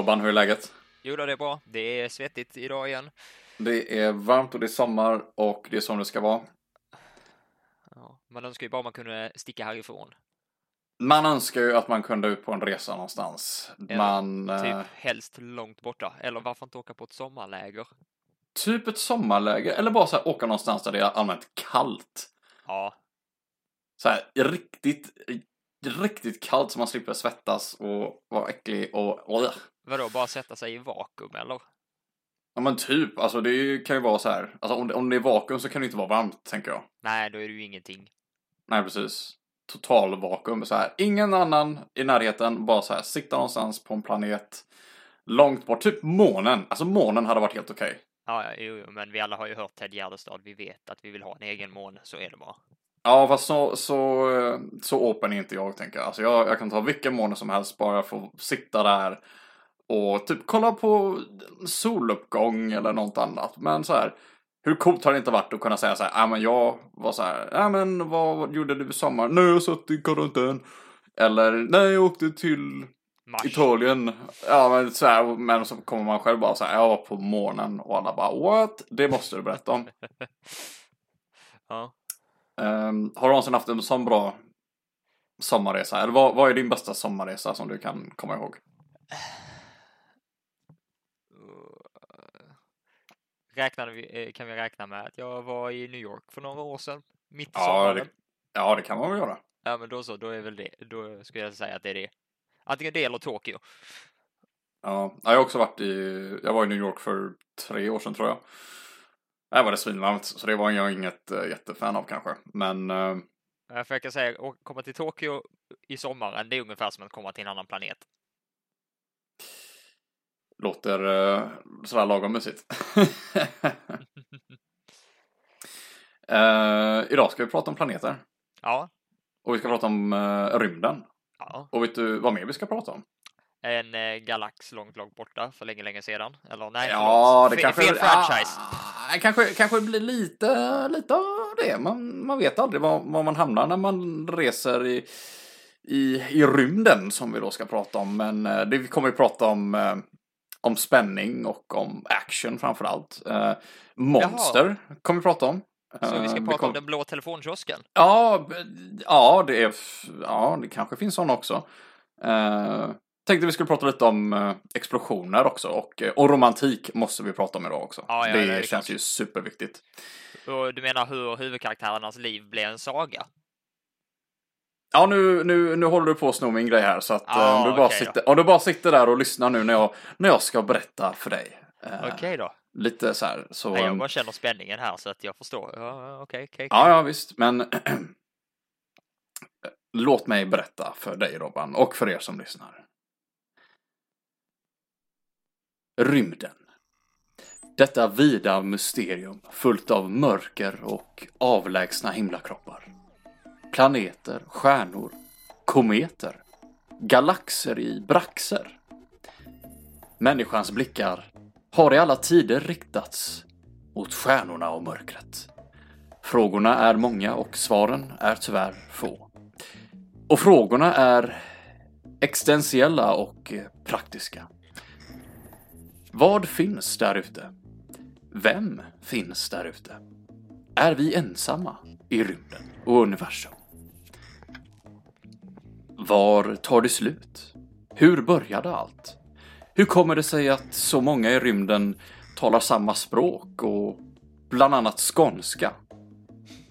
Robban, hur är läget? Jo då, det är bra. Det är svettigt idag igen. Det är varmt och det är sommar och det är som det ska vara. Ja, man önskar ju bara man kunde sticka härifrån. Man önskar ju att man kunde ut på en resa någonstans. Eller Man, Typ eh, helst långt borta. Eller varför inte åka på ett sommarläger? typ ett sommarläge eller bara så här åka någonstans där det är allmänt kallt. Ja, Så här riktigt, riktigt kallt så man slipper svettas och vara äcklig och Ugh. Vadå, bara sätta sig i vakuum eller? Ja men typ, alltså det kan ju vara så här. Alltså om det, om det är vakuum så kan det inte vara varmt, tänker jag. Nej, då är det ju ingenting. Nej, precis. Total vakuum. Så här. Ingen annan i närheten. Bara så här. Sitta någonstans på en planet. Långt bort. Typ månen. Alltså månen hade varit helt okej. Ja, ja, jo, jo, men vi alla har ju hört Ted Gärdestad. Vi vet att vi vill ha en egen måne, så är det bara. Ja, fast så, så, eh, så open är inte jag, tänker jag. Alltså jag, jag kan ta vilken måne som helst. Bara för att sitta där. Och typ kolla på soluppgång eller något annat. Men så här. Hur coolt har det inte varit att kunna säga så här. Ja, men jag var så här. Ja, men vad gjorde du i sommar? Nej, jag satt i karantän. Eller nej, jag åkte till Mars. Italien. Ja, men så här, men så kommer man själv bara så här, jag var på månen och alla bara what? Det måste du berätta om. Ja. Ehm, har du någonsin haft en sån bra sommarresa? Eller vad, vad är din bästa sommarresa som du kan komma ihåg? Räknade vi, eh, kan vi räkna med att jag var i New York för några år sedan? Mitt i Ja, sommaren. det, ja, det kan man väl göra. Ja, men då så, då är väl det, då skulle jag säga att det är det. Antingen det eller Tokyo. Ja, jag har också varit i, jag var i New York för tre år sedan tror jag. Där var det svinvarmt, så det var jag inget äh, jättefan av kanske. Men Ja, För jag kan säga, att komma till Tokyo i sommaren, det är ungefär som att komma till en annan planet. Låter uh, sådär lagom mysigt. Eh, idag ska vi prata om planeter. Ja, Och vi ska prata om eh, rymden. ja. Och vet du vad mer vi ska prata om? En eh, galax långt, långt borta för länge, länge sedan. Eller nej, ja, förlåt. det Fe- kanske... Fel franchise. Ah, kanske, kanske blir lite, lite av det. Man, man vet aldrig var, var man hamnar när man reser i, i, i rymden som vi då ska prata om. Men det vi kommer ju prata om, om spänning och om action framför allt. Eh, monster kommer vi prata om. Så vi ska Eh, prata kom- om den blå telefonkiosken. Ja, ja, det är, ja, det kanske finns sån också. Uh, tänkte vi skulle prata lite om eh, explosioner också och, eh, och romantik måste vi prata om idag också. Ja, ja, det, det känns klart. ju superviktigt. Och du menar hur huvudkaraktärernas liv blev en saga? Ja, nu, nu, nu håller du på att sno min grej här så att eh, Ja, om, du bara då. sitter, om du bara sitter där och lyssnar nu när jag, när jag ska berätta för dig. eh, Okej då. Lite så här. Så, Nej, jag bara känner spänningen här så att jag förstår. Ja, Okej, okej. Ja, ja visst, men låt mig berätta för dig Robban och för er som lyssnar. Rymden. Detta vida mysterium fullt av mörker och avlägsna himlakroppar. Planeter, stjärnor, kometer, galaxer i braxer. Människans blickar har i alla tider riktats mot stjärnorna och mörkret. Frågorna är många och svaren är tyvärr få. Och frågorna är existentiella och praktiska. Vad finns där ute? Vem finns där ute? Är vi ensamma i rymden och universum? Var tar det slut? Hur började allt? Hur kommer det sig att så många i rymden talar samma språk och bland annat skånska?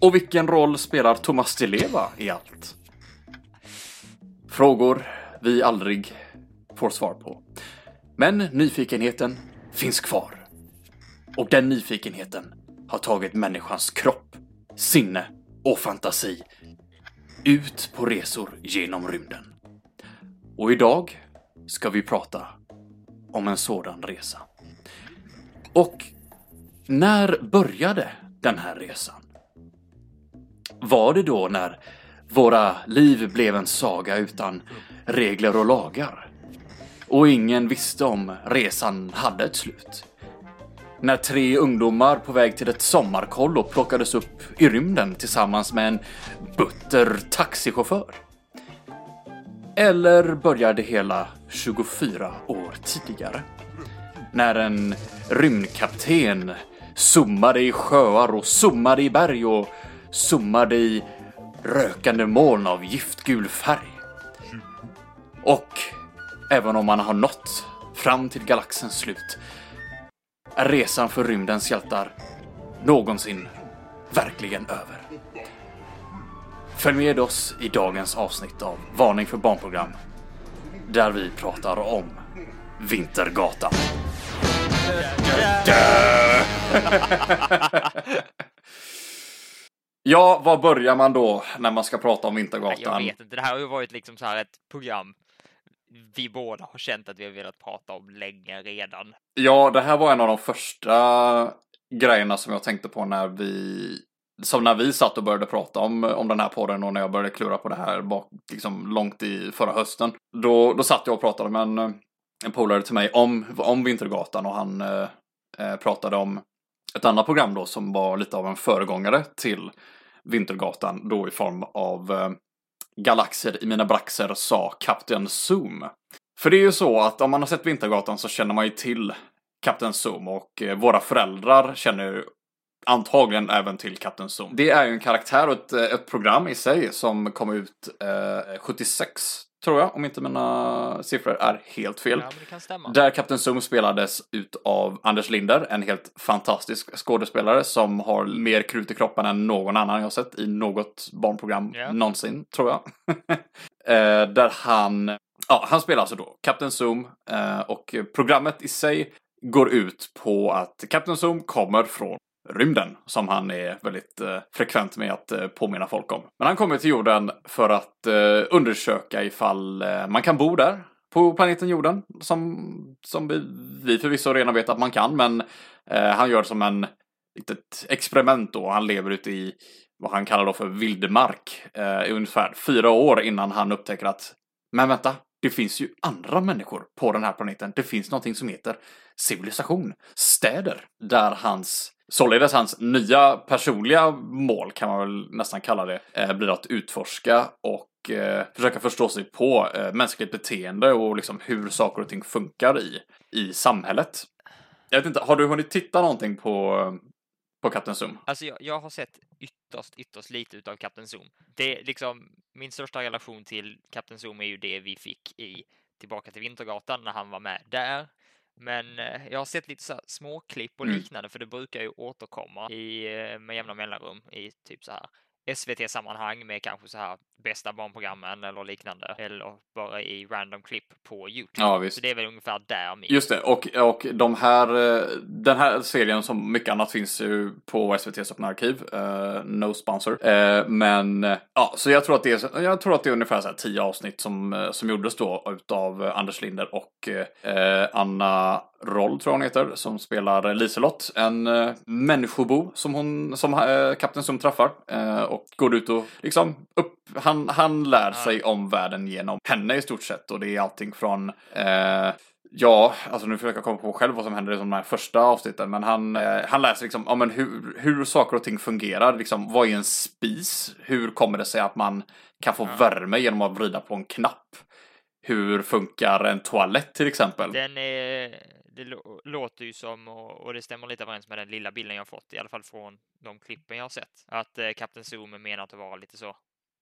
Och vilken roll spelar Thomas Di Leva i allt? Frågor vi aldrig får svar på. Men nyfikenheten finns kvar. Och den nyfikenheten har tagit människans kropp, sinne och fantasi ut på resor genom rymden. Och idag ska vi prata om en sådan resa. Och när började den här resan? Var det då när våra liv blev en saga utan regler och lagar? Och ingen visste om resan hade ett slut? När tre ungdomar på väg till ett sommarkollo plockades upp i rymden tillsammans med en butter taxichaufför? Eller börjar det hela 24 år tidigare? När en rymdkapten zoomade i sjöar och zoomade i berg och zoomade i rökande moln av giftgul färg. Och även om man har nått fram till galaxens slut är resan för rymdens hjältar någonsin verkligen över. Följ med oss i dagens avsnitt av Varning för barnprogram där vi pratar om Vintergatan. ja, var börjar man då när man ska prata om Vintergatan? Jag vet inte, det här har ju varit liksom så här ett program vi båda har känt att vi har velat prata om länge redan. Ja, det här var en av de första grejerna som jag tänkte på när vi som när vi satt och började prata om, om den här podden och när jag började klura på det här bak, liksom långt i förra hösten. Då, då satt jag och pratade med en, en polare till mig om, om Vintergatan och han eh, eh pratade om ett annat program då som var lite av en föregångare till Vintergatan då i form av eh, Galaxer i mina braxer sa Kapten Zoom. För det är ju så att om man har sett Vintergatan så känner man ju till Kapten Zoom och eh, våra föräldrar känner ju antagligen även till Kapten Zoom. Det är ju en karaktär och ett, eh, ett program i sig som kom ut eh, 76 tror jag, om inte mina siffror är helt fel. Ja. Där Kapten Zoom spelades ut av Anders Linder, en helt fantastisk skådespelare som har mer krut i kroppen än någon annan jag sett i något barnprogram Ja. någonsin, tror jag. eh, där han, ja, han spelar alltså då Kapten Zoom eh, och programmet i sig går ut på att Kapten Zoom kommer från rymden som han är väldigt eh, frekvent med att eh, påminna folk om. Men han kommer till jorden för att eh, undersöka ifall eh, man kan bo där på planeten jorden som, som vi, vi förvisso redan vet att man kan men eh, han gör som en litet experiment då. Han lever ute i vad han kallar då för vildmark eh, i ungefär fyra år innan han upptäcker att men vänta, det finns ju andra människor på den här planeten. Det finns någonting som heter civilisation, städer, där hans Således hans nya personliga mål kan man väl nästan kalla det, eh, blir att utforska och eh, försöka förstå sig på eh, mänskligt beteende och liksom hur saker och ting funkar i, i samhället. Jag vet inte, har du hunnit titta någonting på, på Kapten Zoom? Alltså jag, jag har sett ytterst, ytterst lite utav Kapten Zoom. Det är liksom min största relation till Kapten Zoom är ju det vi fick i Tillbaka till Vintergatan när han var med där. Men eh, jag har sett lite så småklipp och Mm. liknande för det brukar ju återkomma i, eh, med jämna mellanrum i typ så här SVT-sammanhang med kanske så här bästa barnprogrammen eller liknande eller bara i random klipp på Youtube. Ja, visst. Så det är väl ungefär där min. Just det, och, och de här, eh, den här serien som mycket annat finns ju på SVTs öppna arkiv. eh, no sponsor. Eh, men ja, så jag tror att det är, jag tror att det är ungefär så här tio avsnitt som, som gjordes då utav Anders Linder och eh, Anna Roll tror jag hon heter, som spelar Liselott. En eh, människobo som hon, som eh, Kapten Zoom träffar. Eh, och går ut och liksom upp, han, han lär sig om världen genom henne i stort sett. Och det är allting från eh, Ja, alltså nu försöker jag komma på själv vad som händer i de här första avsnitten. Men han, eh, han lär sig liksom, ja men hur, hur saker och ting fungerar. Liksom, vad är en spis? Hur kommer det sig att man kan få värme genom att vrida på en knapp? Hur funkar en toalett till exempel? Den är, det låter ju som, och, det stämmer lite överens med den lilla bilden jag fått, i alla fall från de klippen jag har sett, att eh, Kapten Zoom är menat att vara lite så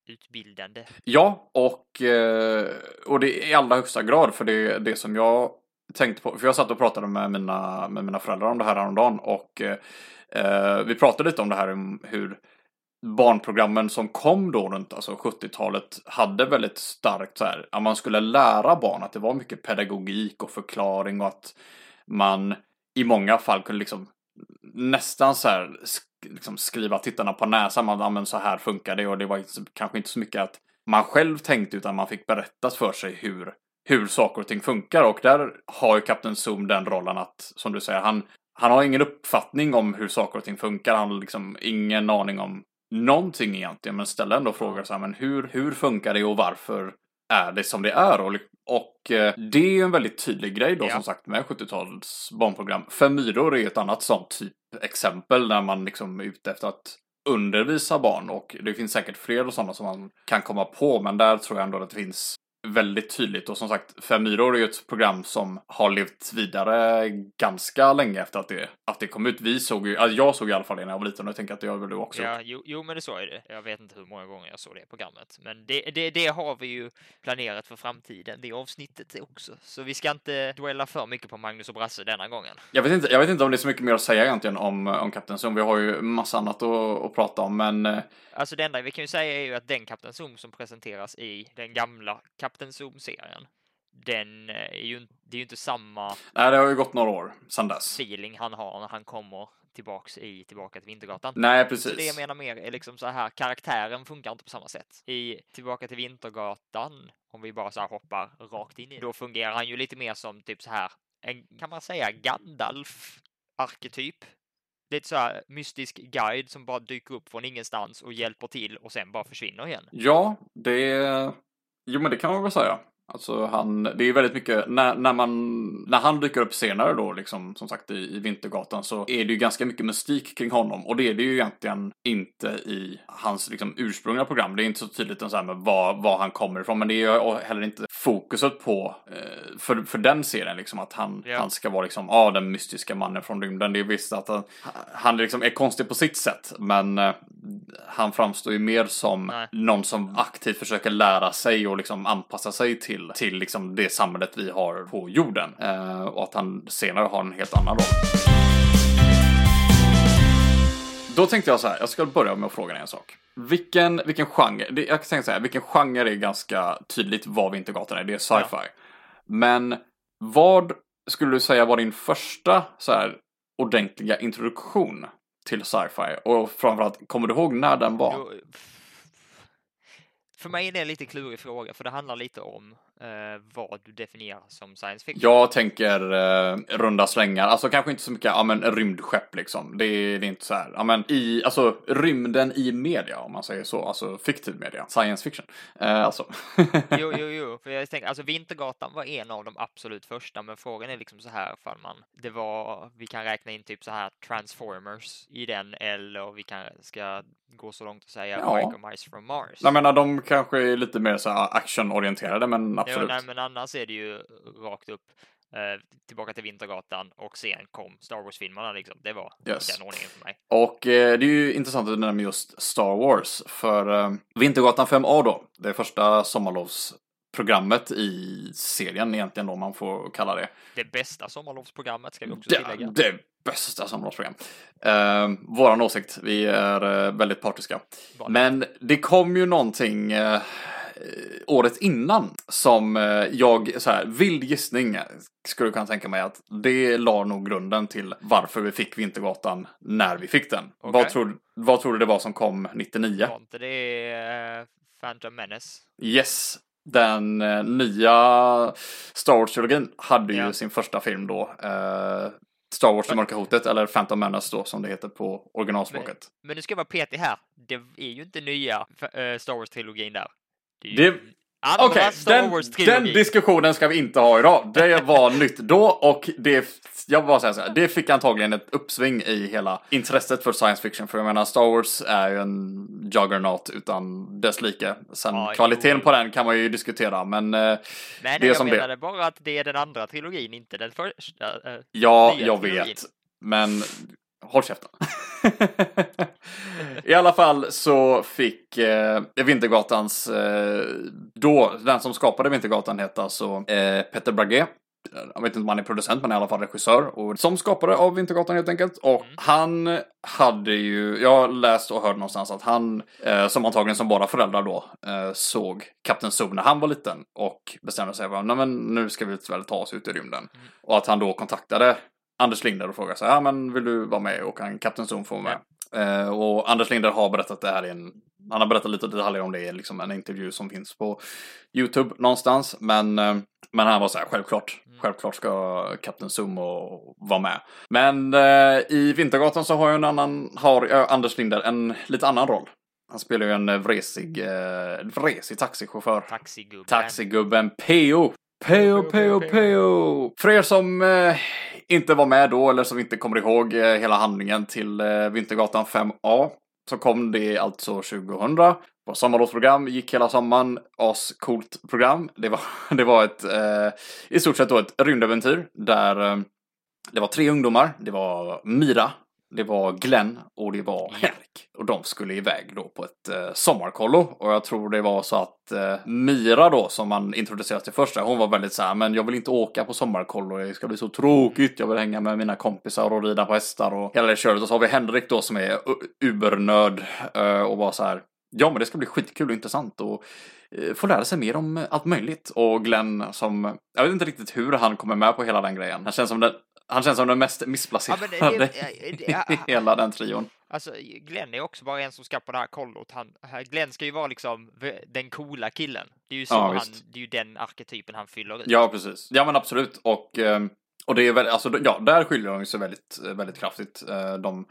utbildande. Ja, och, eh, och det är i allra högsta grad för det, det som jag tänkte på. För jag satt och pratade med mina, med mina föräldrar om det här häromdagen och eh, vi pratade lite om det här om hur barnprogrammen som kom då runt alltså 70-talet hade väldigt starkt så här, att man skulle lära barn att det var mycket pedagogik och förklaring och att man i många fall kunde liksom nästan så här sk- liksom skriva tittarna på näsan. Man, ja, men så här funkar det och det var kanske inte så mycket att man själv tänkte utan man fick berättat för sig hur, hur saker och ting funkar och där har ju Kapten Zoom den rollen att, som du säger, han, han har ingen uppfattning om hur saker och ting funkar. Han har liksom ingen aning om någonting egentligen, men ställer ändå frågor så här, men hur, hur funkar det och varför är det som det är? Och, och eh, det är ju en väldigt tydlig grej då Ja. som sagt med 70-tals barnprogram. För myror är ett annat sånt typ exempel när man liksom är ute efter att undervisa barn och det finns säkert fler och sådana som man kan komma på men där tror jag ändå att det finns väldigt tydligt. Och som sagt, Fem myror är ju ett program som har levt vidare ganska länge efter att det, att det kom ut. Vi såg ju, alltså jag såg i alla fall det när jag var liten och jag tänker att det gör väl du också. Ja, jo, jo, men det så är det. Jag vet inte hur många gånger jag såg det programmet, men det, det, det har vi ju planerat för framtiden, det avsnittet också. Så vi ska inte dwella för mycket på Magnus och Brasse denna gången. Jag vet inte, jag vet inte om det är så mycket mer att säga egentligen om, om Kapten Zoom. Vi har ju massa annat att, att prata om, men eh, Alltså det enda vi kan ju säga är ju att den Kapten Zoom som presenteras i den gamla Kapten Zoom-serien, den eh, är ju, det är ju inte samma nej, det har ju gått några år sedan dess. feeling han har när han kommer tillbaks i Tillbaka till Vintergatan. Nej, Så det jag precis. menar mer är liksom så här, karaktären funkar inte på samma sätt. I Tillbaka till Vintergatan, om vi bara så här hoppar rakt in i då fungerar han ju lite mer som typ så här, en, kan man säga Gandalf-arketyp. Lite så här mystisk guide som bara dyker upp från ingenstans och hjälper till och sen bara försvinner igen. Ja, det... Jo, men det kan man väl säga. Alltså han, det är väldigt mycket, när, när man, när han dyker upp senare då liksom, som sagt i, i Vintergatan så är det ju ganska mycket mystik kring honom och det är det ju egentligen inte i hans liksom ursprungliga program. Det är inte så tydligt än så här med var, var han kommer ifrån men det är ju heller inte fokuset på, eh, för, för den serien liksom att han, Ja. han ska vara liksom, ja den mystiska mannen från rymden. Det är visst att han, han liksom är konstig på sitt sätt men eh, han framstår ju mer som Nej. någon som aktivt försöker lära sig och liksom anpassa sig till, till liksom det samhället vi har på jorden. Eh, och att han senare har en helt annan roll. Då tänkte jag så här, jag ska börja med att fråga dig en sak. Vilken, vilken genre, det, jag kan säga så här, vilken genre är ganska tydligt vad Vintergatan är, det är sci-fi. Men vad skulle du säga var din första så här ordentliga introduktion till sci-fi? Och framförallt, kommer du ihåg när den var? För mig är det en lite klurig fråga, för det handlar lite om eh, vad du definierar som science fiction. Jag tänker eh, runda slängar, alltså kanske inte så mycket, ja men rymdskepp liksom. Det är, det är inte så här, ja men i, alltså rymden i media om man säger så, alltså fiktiv media, science fiction. Eh, alltså. Jo, jo, jo, för jag tänker, alltså Vintergatan var en av de absolut första, men frågan är liksom så här ifall man, det var, vi kan räkna in typ så här Transformers i den, eller vi kan, ska gå så långt och säga Ja. Mike Mice from Mars. Jag menar de kanske är lite mer så här actionorienterade men Jo, absolut. nej, men annars är det ju rakt upp eh, tillbaka till Vintergatan och sen kom Star Wars-filmerna liksom. Det var Yes. den ordningen för mig. Och eh, det är ju intressant att du nämner just Star Wars. För eh, Vintergatan 5A då, det första sommarlovsprogrammet i serien egentligen då man får kalla det. Det bästa sommarlovsprogrammet ska vi också Det, tillägga. det bästa sommarlovsprogram. Eh, våran åsikt, vi är eh, väldigt partiska. Bara- Men det kom ju någonting eh, året innan som eh, jag, så här, vild gissning skulle kunna tänka mig att det la nog grunden till varför vi fick Vintergatan när vi fick den. Okej. Vad, tror, vad tror du det var som kom 99? Var inte det eh, Phantom Menace? Yes, den eh, nya Star Wars-trilogin hade ju Ja. sin första film då. Eh, Star Wars Det mörka hotet, eller Phantom Menace då som det heter på originalspråket. Men nu ska jag vara petig här. Det är ju inte nya eh, Star Wars-trilogin där. Det Det- Okej, Star den, den diskussionen ska vi inte ha idag. Det var nytt då och det, jag bara säger så här, det fick antagligen ett uppsving i hela intresset för science fiction. För jag menar, Star Wars är ju en juggernaut utan dess like. Sen Ja, kvaliteten jo. på den kan man ju diskutera, men eh, Nej, det är jag som det är. menade bara att det är den andra trilogin, inte den första. eh, ja, jag trilogin. vet. Men håll käften. I alla fall så fick eh, Vintergatans, eh, då, den som skapade Vintergatan hette alltså eh, Peter Brage. Jag vet inte om han är producent, men i alla fall regissör. Och som skapare av Vintergatan helt enkelt. Och Mm. han hade ju, jag har läst och hört någonstans att han, eh, som antagligen som våra föräldrar då, eh, såg Kapten Zoo när han var liten. Och bestämde sig för, nej men nu ska vi väl ta oss ut i rymden. Mm. Och att han då kontaktade Anders Linder och frågade så här, ja men vill du vara med och kan Kapten Zoom få vara med? Eh, och Anders Linder har berättat det här i en, han har berättat lite detaljer om det i liksom en intervju som finns på YouTube någonstans. Men, eh, men han var så här, självklart, Mm. självklart ska Kapten Zoom och vara med. Men eh, i Vintergatan så har ju en annan, har Anders Linder en lite annan roll. Han spelar ju en vresig, eh, vresig taxichaufför. Taxigubben. Taxigubben Peo. Peo, Peo, Peo. För er som eh, inte var med då eller som inte kommer ihåg eh, hela handlingen till eh, Vintergatan 5A så kom det alltså 2000 På sommarlovsprogram, gick hela sommaren, ascoolt program. Det var, det var ett, eh, i stort sett då ett rymdäventyr där eh, det var tre ungdomar. Det var Mira, det var Glenn och det var Henrik. Och de skulle iväg då på ett eh, sommarkollo. Och jag tror det var så att eh, Mira då, som man introducerades till första, hon var väldigt så här, men jag vill inte åka på sommarkollo, det ska bli så tråkigt, jag vill hänga med mina kompisar och rida på hästar och hela det köret. Och så har vi Henrik då som är ubernörd eh, och var så här, ja men det ska bli skitkul och intressant och eh, få lära sig mer om allt möjligt. Och Glenn som, jag vet inte riktigt hur han kommer med på hela den grejen. Han känns som den han känns som den mest missplacerade Ja, det- det- det- i hela den trion. Alltså, Glenn är också bara en som ska på det här kollot. Han, Glenn ska ju vara liksom den coola killen. Det är ju så Ja, han, visst. det är ju den arketypen han fyller ut. Ja, precis. Ja, men absolut. Och, ehm, och det är väl, alltså, ja, där skiljer de sig väldigt, väldigt kraftigt. Eh, De,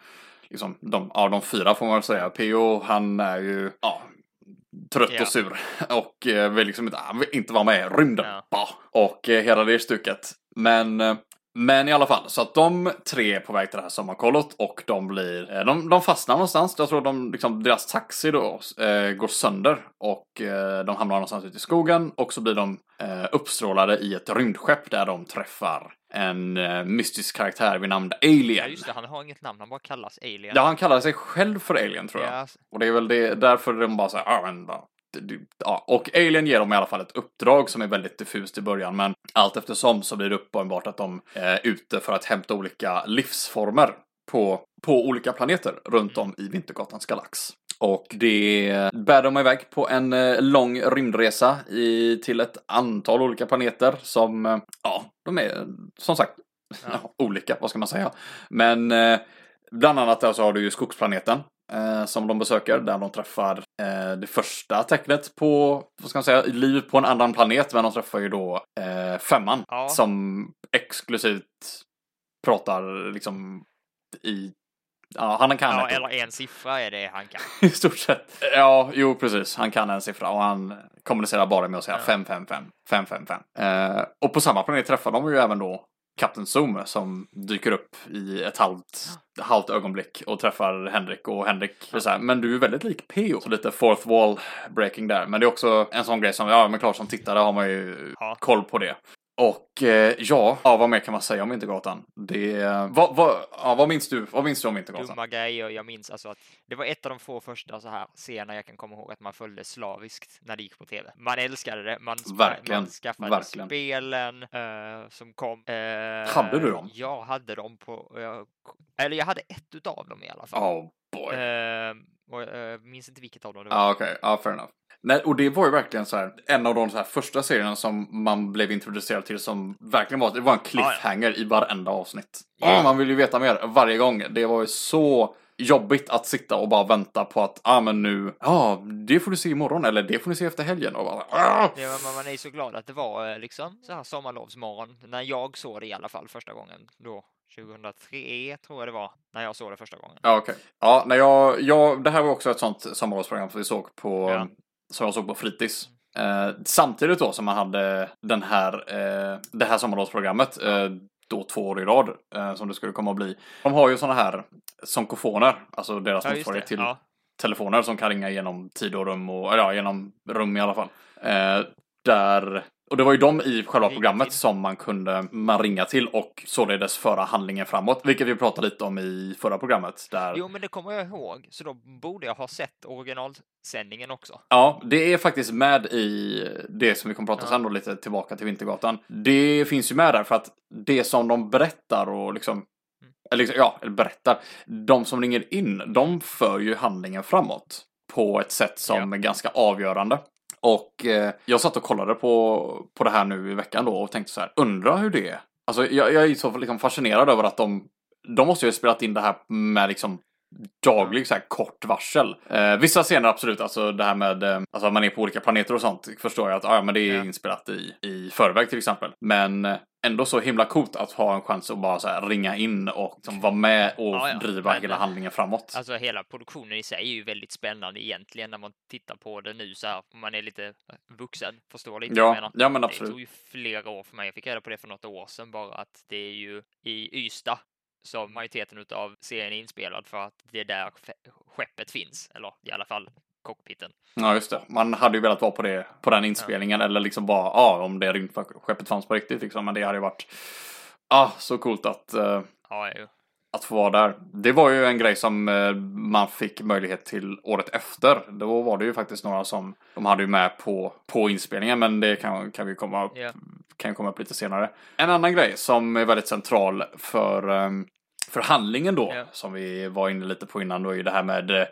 liksom, de, ja, de fyra får man väl säga. P.O. han är ju, ja, trött Ja. och sur. Och eh, vill liksom inte, han vill inte vara med i rymden. Bah. Och eh, hela det stuket. Men, men i alla fall, så att de tre är på väg till det här sommarkollot och de blir, eh, de, de fastnar någonstans. Jag tror de, liksom, deras taxi då eh, går sönder och eh, de hamnar någonstans ute i skogen och så blir de eh, uppstrålade i ett rymdskepp där de träffar en eh, mystisk karaktär vid namn Alien. Ja, just det. Han har inget namn. Han bara kallas Alien. Ja, han kallar sig själv för Alien tror jag. Ja, Och det är väl det, därför de bara säger, ja men bara, det- det- ja. Och Alien ger dem i alla fall ett uppdrag som är väldigt diffust i början, men allt eftersom så blir det uppenbart att de är ute för att hämta olika livsformer på, på olika planeter runt om i Vintergatans galax. Och det bär de iväg på en eh, lång rymdresa i, till ett antal olika planeter som, eh, ja, de är som sagt ja. olika, vad ska man säga. Men eh, bland annat där så har du ju skogsplaneten eh, som de besöker där de träffar eh, det första tecknet på, vad ska man säga, liv på en annan planet. Men de träffar ju då eh, femman Ja. som exklusivt pratar liksom i, ja han kan ja eller en siffra är det han kan. i stort sett. Ja, jo precis. Han kan en siffra och han kommunicerar bara med att säga Ja. 555, 555. Eh, och på samma planet träffar de ju även då Kapten Zoom som dyker upp i ett halvt, halvt ögonblick och träffar Henrik och Henrik är så här, men du är väldigt lik P.O. Så lite fourth wall breaking där. Men det är också en sån grej som, ja men klart som tittare har man ju Ja. koll på det. Och eh, ja, ja, vad mer kan man säga om Vintergatan? Det, vad, vad, ja, vad minns du, vad minns du om Vintergatan? Dumma grejer. Jag minns alltså att det var ett av de få första så här scener jag kan komma ihåg att man följde slaviskt när det gick på tv. Man älskade det. Man, Verkligen, man skaffade verkligen. spelen eh, som kom. Eh, Hade du dem? Jag hade dem på, jag, eller jag hade ett utav dem i alla fall. Oh boy. Eh, och jag minns inte vilket av dem det Ja, var. okej. Ja, fair enough. Nej, och det var ju verkligen så här, en av de så här första serierna som man blev introducerad till som verkligen var, det var en cliffhanger i varenda avsnitt. Ja. Ja, man vill ju veta mer varje gång. Det var ju så jobbigt att sitta och bara vänta på att, ja ah, men nu, ja, det får du se imorgon eller det får ni se efter helgen och bara, ah! Det var, man är ju så glad att det var eh, liksom så här sommarlovsmorgon när jag såg det i alla fall första gången då 2003 tror jag det var när jag såg det första gången. Ja, okej. Ja, när jag, jag, det här var också ett sånt sommarlovsprogram som vi såg på, Ja. som jag såg på fritids. Eh, samtidigt då som man hade den här, eh, det här sommarlovsprogrammet, eh, då två år i rad, eh, som det skulle komma att bli. De har ju såna här sonkofoner, alltså deras Ja, motsvarighet till Ja. telefoner som kan ringa genom tid och rum och, ja, genom rum i alla fall. Eh, där, och det var ju de i själva programmet som man kunde man ringa till och således föra handlingen framåt, vilket vi pratade lite om i förra programmet. Där, Jo, men det kommer jag ihåg, så då borde jag ha sett originalsändningen också. Ja, det är faktiskt med i det som vi kommer prata Ja. sen då lite tillbaka till Vintergatan. Det finns ju med där för att det som de berättar och liksom Mm. eller liksom, ja, eller berättar. De som ringer in, de för ju handlingen framåt på ett sätt som är ganska avgörande. Och eh, jag satt och kollade på, på det här nu i veckan då och tänkte så här, undra hur det är. Alltså jag, jag är så liksom fascinerad över att de, de måste ju ha spelat in det här med liksom daglig så här kort varsel. Eh, vissa scener absolut, alltså det här med eh, alltså att man är på olika planeter och sånt förstår jag att ah, ja, men det är Ja. inspelat i, i förväg till exempel. Men eh, ändå så himla coolt att ha en chans att bara så här ringa in och liksom vara med och Ja, ja. driva Men- hela handlingen framåt. Alltså hela produktionen i sig är ju väldigt spännande egentligen när man tittar på det nu så här. Man är lite vuxen, förstår lite ja, menar. ja men Det absolut. tog ju flera år för mig. Jag fick reda på det för något år sedan bara att det är ju i Ystad som majoriteten av serien är inspelad för att det är där skeppet finns, eller i alla fall cockpiten. Ja, just det. Man hade ju velat vara på det, på den inspelningen eller liksom bara, ja, om det rymdskeppet fanns på riktigt liksom. Men det hade ju varit, ja, ah, så coolt att, uh, ja, ju. att få vara där. Det var ju en grej som uh, man fick möjlighet till året efter. Då var det ju faktiskt några som de hade ju med på, på inspelningen, men det kan, kan vi komma upp, Ja. kan komma upp lite senare. En annan grej som är väldigt central för um, för handlingen då, Ja. som vi var inne lite på innan, då är ju det här med eh,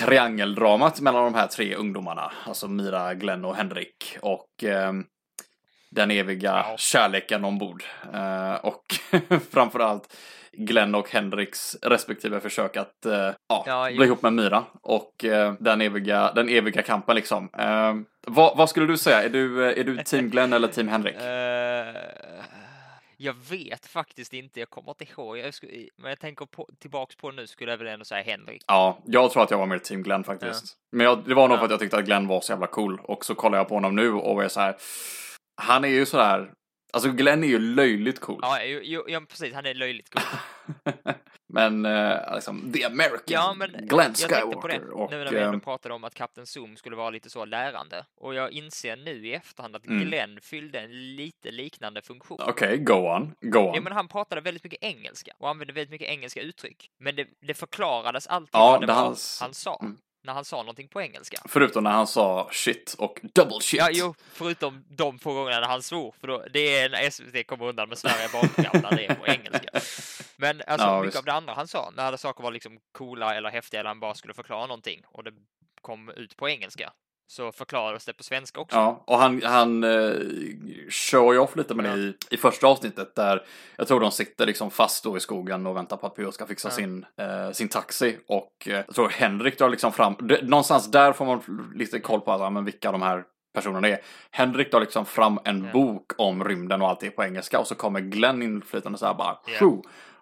triangeldramat mellan de här tre ungdomarna. Alltså Mira, Glenn och Henrik. Och eh, den eviga Ja. kärleken ombord. Eh, och framförallt Glenn och Henriks respektive försök att eh, ja, Ja, bli ihop med Mira. Och eh, den, eviga, den eviga kampen liksom. Eh, vad, vad skulle du säga? Är du, eh, är du team Glenn eller team Henrik? Jag vet faktiskt inte, jag kommer inte ihåg. Jag skulle, men jag tänker på, tillbaks på nu skulle jag väl ändå säga Henrik. Ja, jag tror att jag var mer team Glenn faktiskt. Men jag, det var nog Ja. för att jag tyckte att Glenn var så jävla cool. Och så kollar jag på honom nu och är så här. Han är ju så här. Alltså Glenn är ju löjligt cool. Ja, jo, jo, ja precis, han är löjligt cool. Men eh, liksom, the American Ja, men Glenn på det Skywalker. Och, nu när vi ändå eh, pratade om att Kapten Zoom skulle vara lite så lärande. Och jag inser nu i efterhand att Mm. Glenn fyllde en lite liknande funktion. Okej, go on. Go on. Ja, men han pratade väldigt mycket engelska och använde väldigt mycket engelska uttryck. Men det, det förklarades alltid Ja, vad det var hans- han sa. mm. När han sa någonting på engelska. Förutom när han sa shit och double shit. Ja, jo, förutom de få gångerna när han svor, för då, det är när SVT kommer undan med Sverige bakom när det är på engelska. Men alltså, Ja, mycket visst. av det andra han sa, när saker var liksom coola eller häftiga eller han bara skulle förklara någonting och det kom ut på engelska, så förklarades det på svenska också. Ja, och han, han eh, show off lite med det Ja. i, i första avsnittet där jag tror de sitter liksom fast då i skogen och väntar på att Pio ska fixa Ja. sin, eh, sin taxi och eh, jag tror Henrik drar liksom fram, det, någonstans där får man lite koll på alltså, men vilka de här personerna är. Henrik drar liksom fram en Ja. bok om rymden och allt det på engelska och så kommer Glenn inflytande så här bara Ja.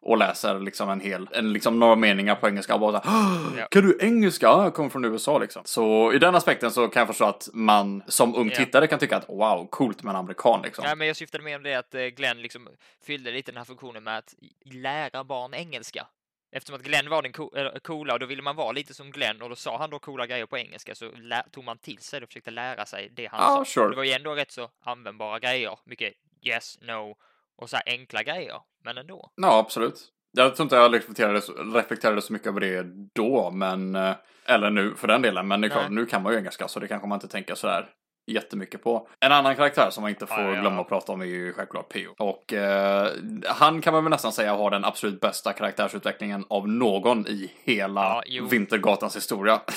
Och läser liksom en hel, en, liksom några meningar på engelska och bara så här, "Åh, Ja. Kan du engelska? Ja, Jag kommer från USA liksom. Så i den aspekten så kan jag förstå att man som ung Ja. tittare kan tycka att wow, coolt med en amerikan liksom. Ja, men jag syftade mer om det att eh, Glenn liksom fyllde lite den här funktionen med att lära barn engelska. Eftersom att Glenn var den co- eller, coola och då ville man vara lite som Glenn och då sa han då coola grejer på engelska så tog man till sig det och försökte lära sig det han Ja, sa. sure. Det var ju ändå rätt så användbara grejer. Mycket yes, no och så här enkla grejer. Men ändå. Ja, absolut. Jag tror inte jag reflekterade, så- reflekterade så mycket över det då, men eh, eller nu för den delen. Men det är klart, nu kan man ju engelska så det kanske man inte tänker sådär jättemycket på. En annan karaktär som man inte får Ja, ja, glömma att prata om är ju självklart Pio. Och eh, han kan man väl nästan säga har den absolut bästa karaktärsutvecklingen av någon i hela Ja. Vintergatans historia.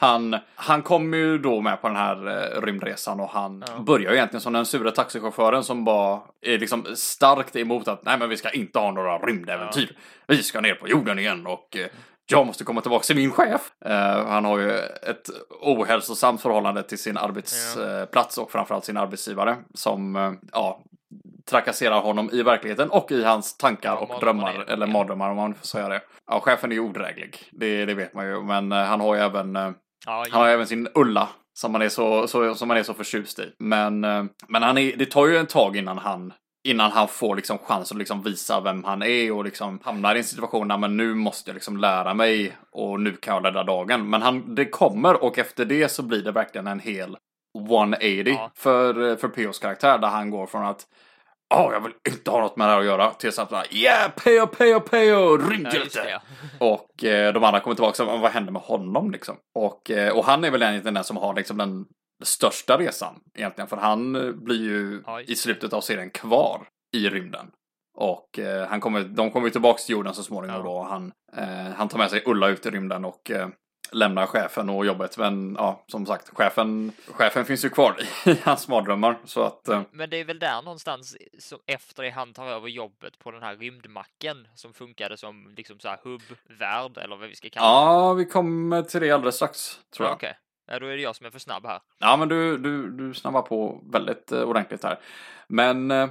Han, han kommer ju då med på den här eh, rymdresan och han Ja. börjar ju egentligen som den sura taxichauffören som bara är liksom starkt emot att nej men vi ska inte ha några rymdäventyr. Vi ska ner på jorden igen och eh, jag måste komma tillbaka till min chef. Eh, han har ju ett ohälsosamt förhållande till sin arbetsplats och framförallt sin arbetsgivare som eh, ja, trakasserar honom i verkligheten och i hans tankar Ja, och mardrömmar drömmar, eller Ja. mardrömmar om man får säga det. Ja, chefen är ju odräglig, det, det vet man ju, men eh, han har ju även eh, Ja, han har även sin Ulla som man är så, så, som man är så förtjust i. Men, eh, men han är, det tar ju en tag innan han Innan han får liksom chans att liksom visa vem han är och liksom hamnar i en situation där men nu måste jag liksom lära mig och nu kan jag rädda dagen. Men han, det kommer och efter det så blir det verkligen en hel 180 Ja. för, för P.O.s karaktär där han går från att Ja, jag vill inte ha något med det här att göra. Tills att bara, yeah, P.O. P.O. P.O. ja, just Rymdhjälte! det. Ja. Och eh, de andra kommer tillbaka och vad hände med honom liksom? Och, eh, och han är väl egentligen den som har liksom den största resan egentligen. För han eh, blir ju Ja. i slutet av serien kvar i rymden. Och eh, han kommer, de kommer ju tillbaka till jorden så småningom Ja. då. Och han, eh, han tar med sig Ulla ut i rymden och eh, lämnar chefen och jobbet. Men ja, som sagt, chefen, chefen finns ju kvar i hans mardrömmar. Så att, eh, Men det är väl där någonstans som efter det han tar över jobbet på den här rymdmacken som funkade som liksom så här hubbvärld eller vad vi ska kalla det. ja, vi kommer till det alldeles strax, tror Ja, jag. Okej, ja, då är det jag som är för snabb här. Ja, men du, du, du snabbar på väldigt eh, ordentligt här. Men, eh,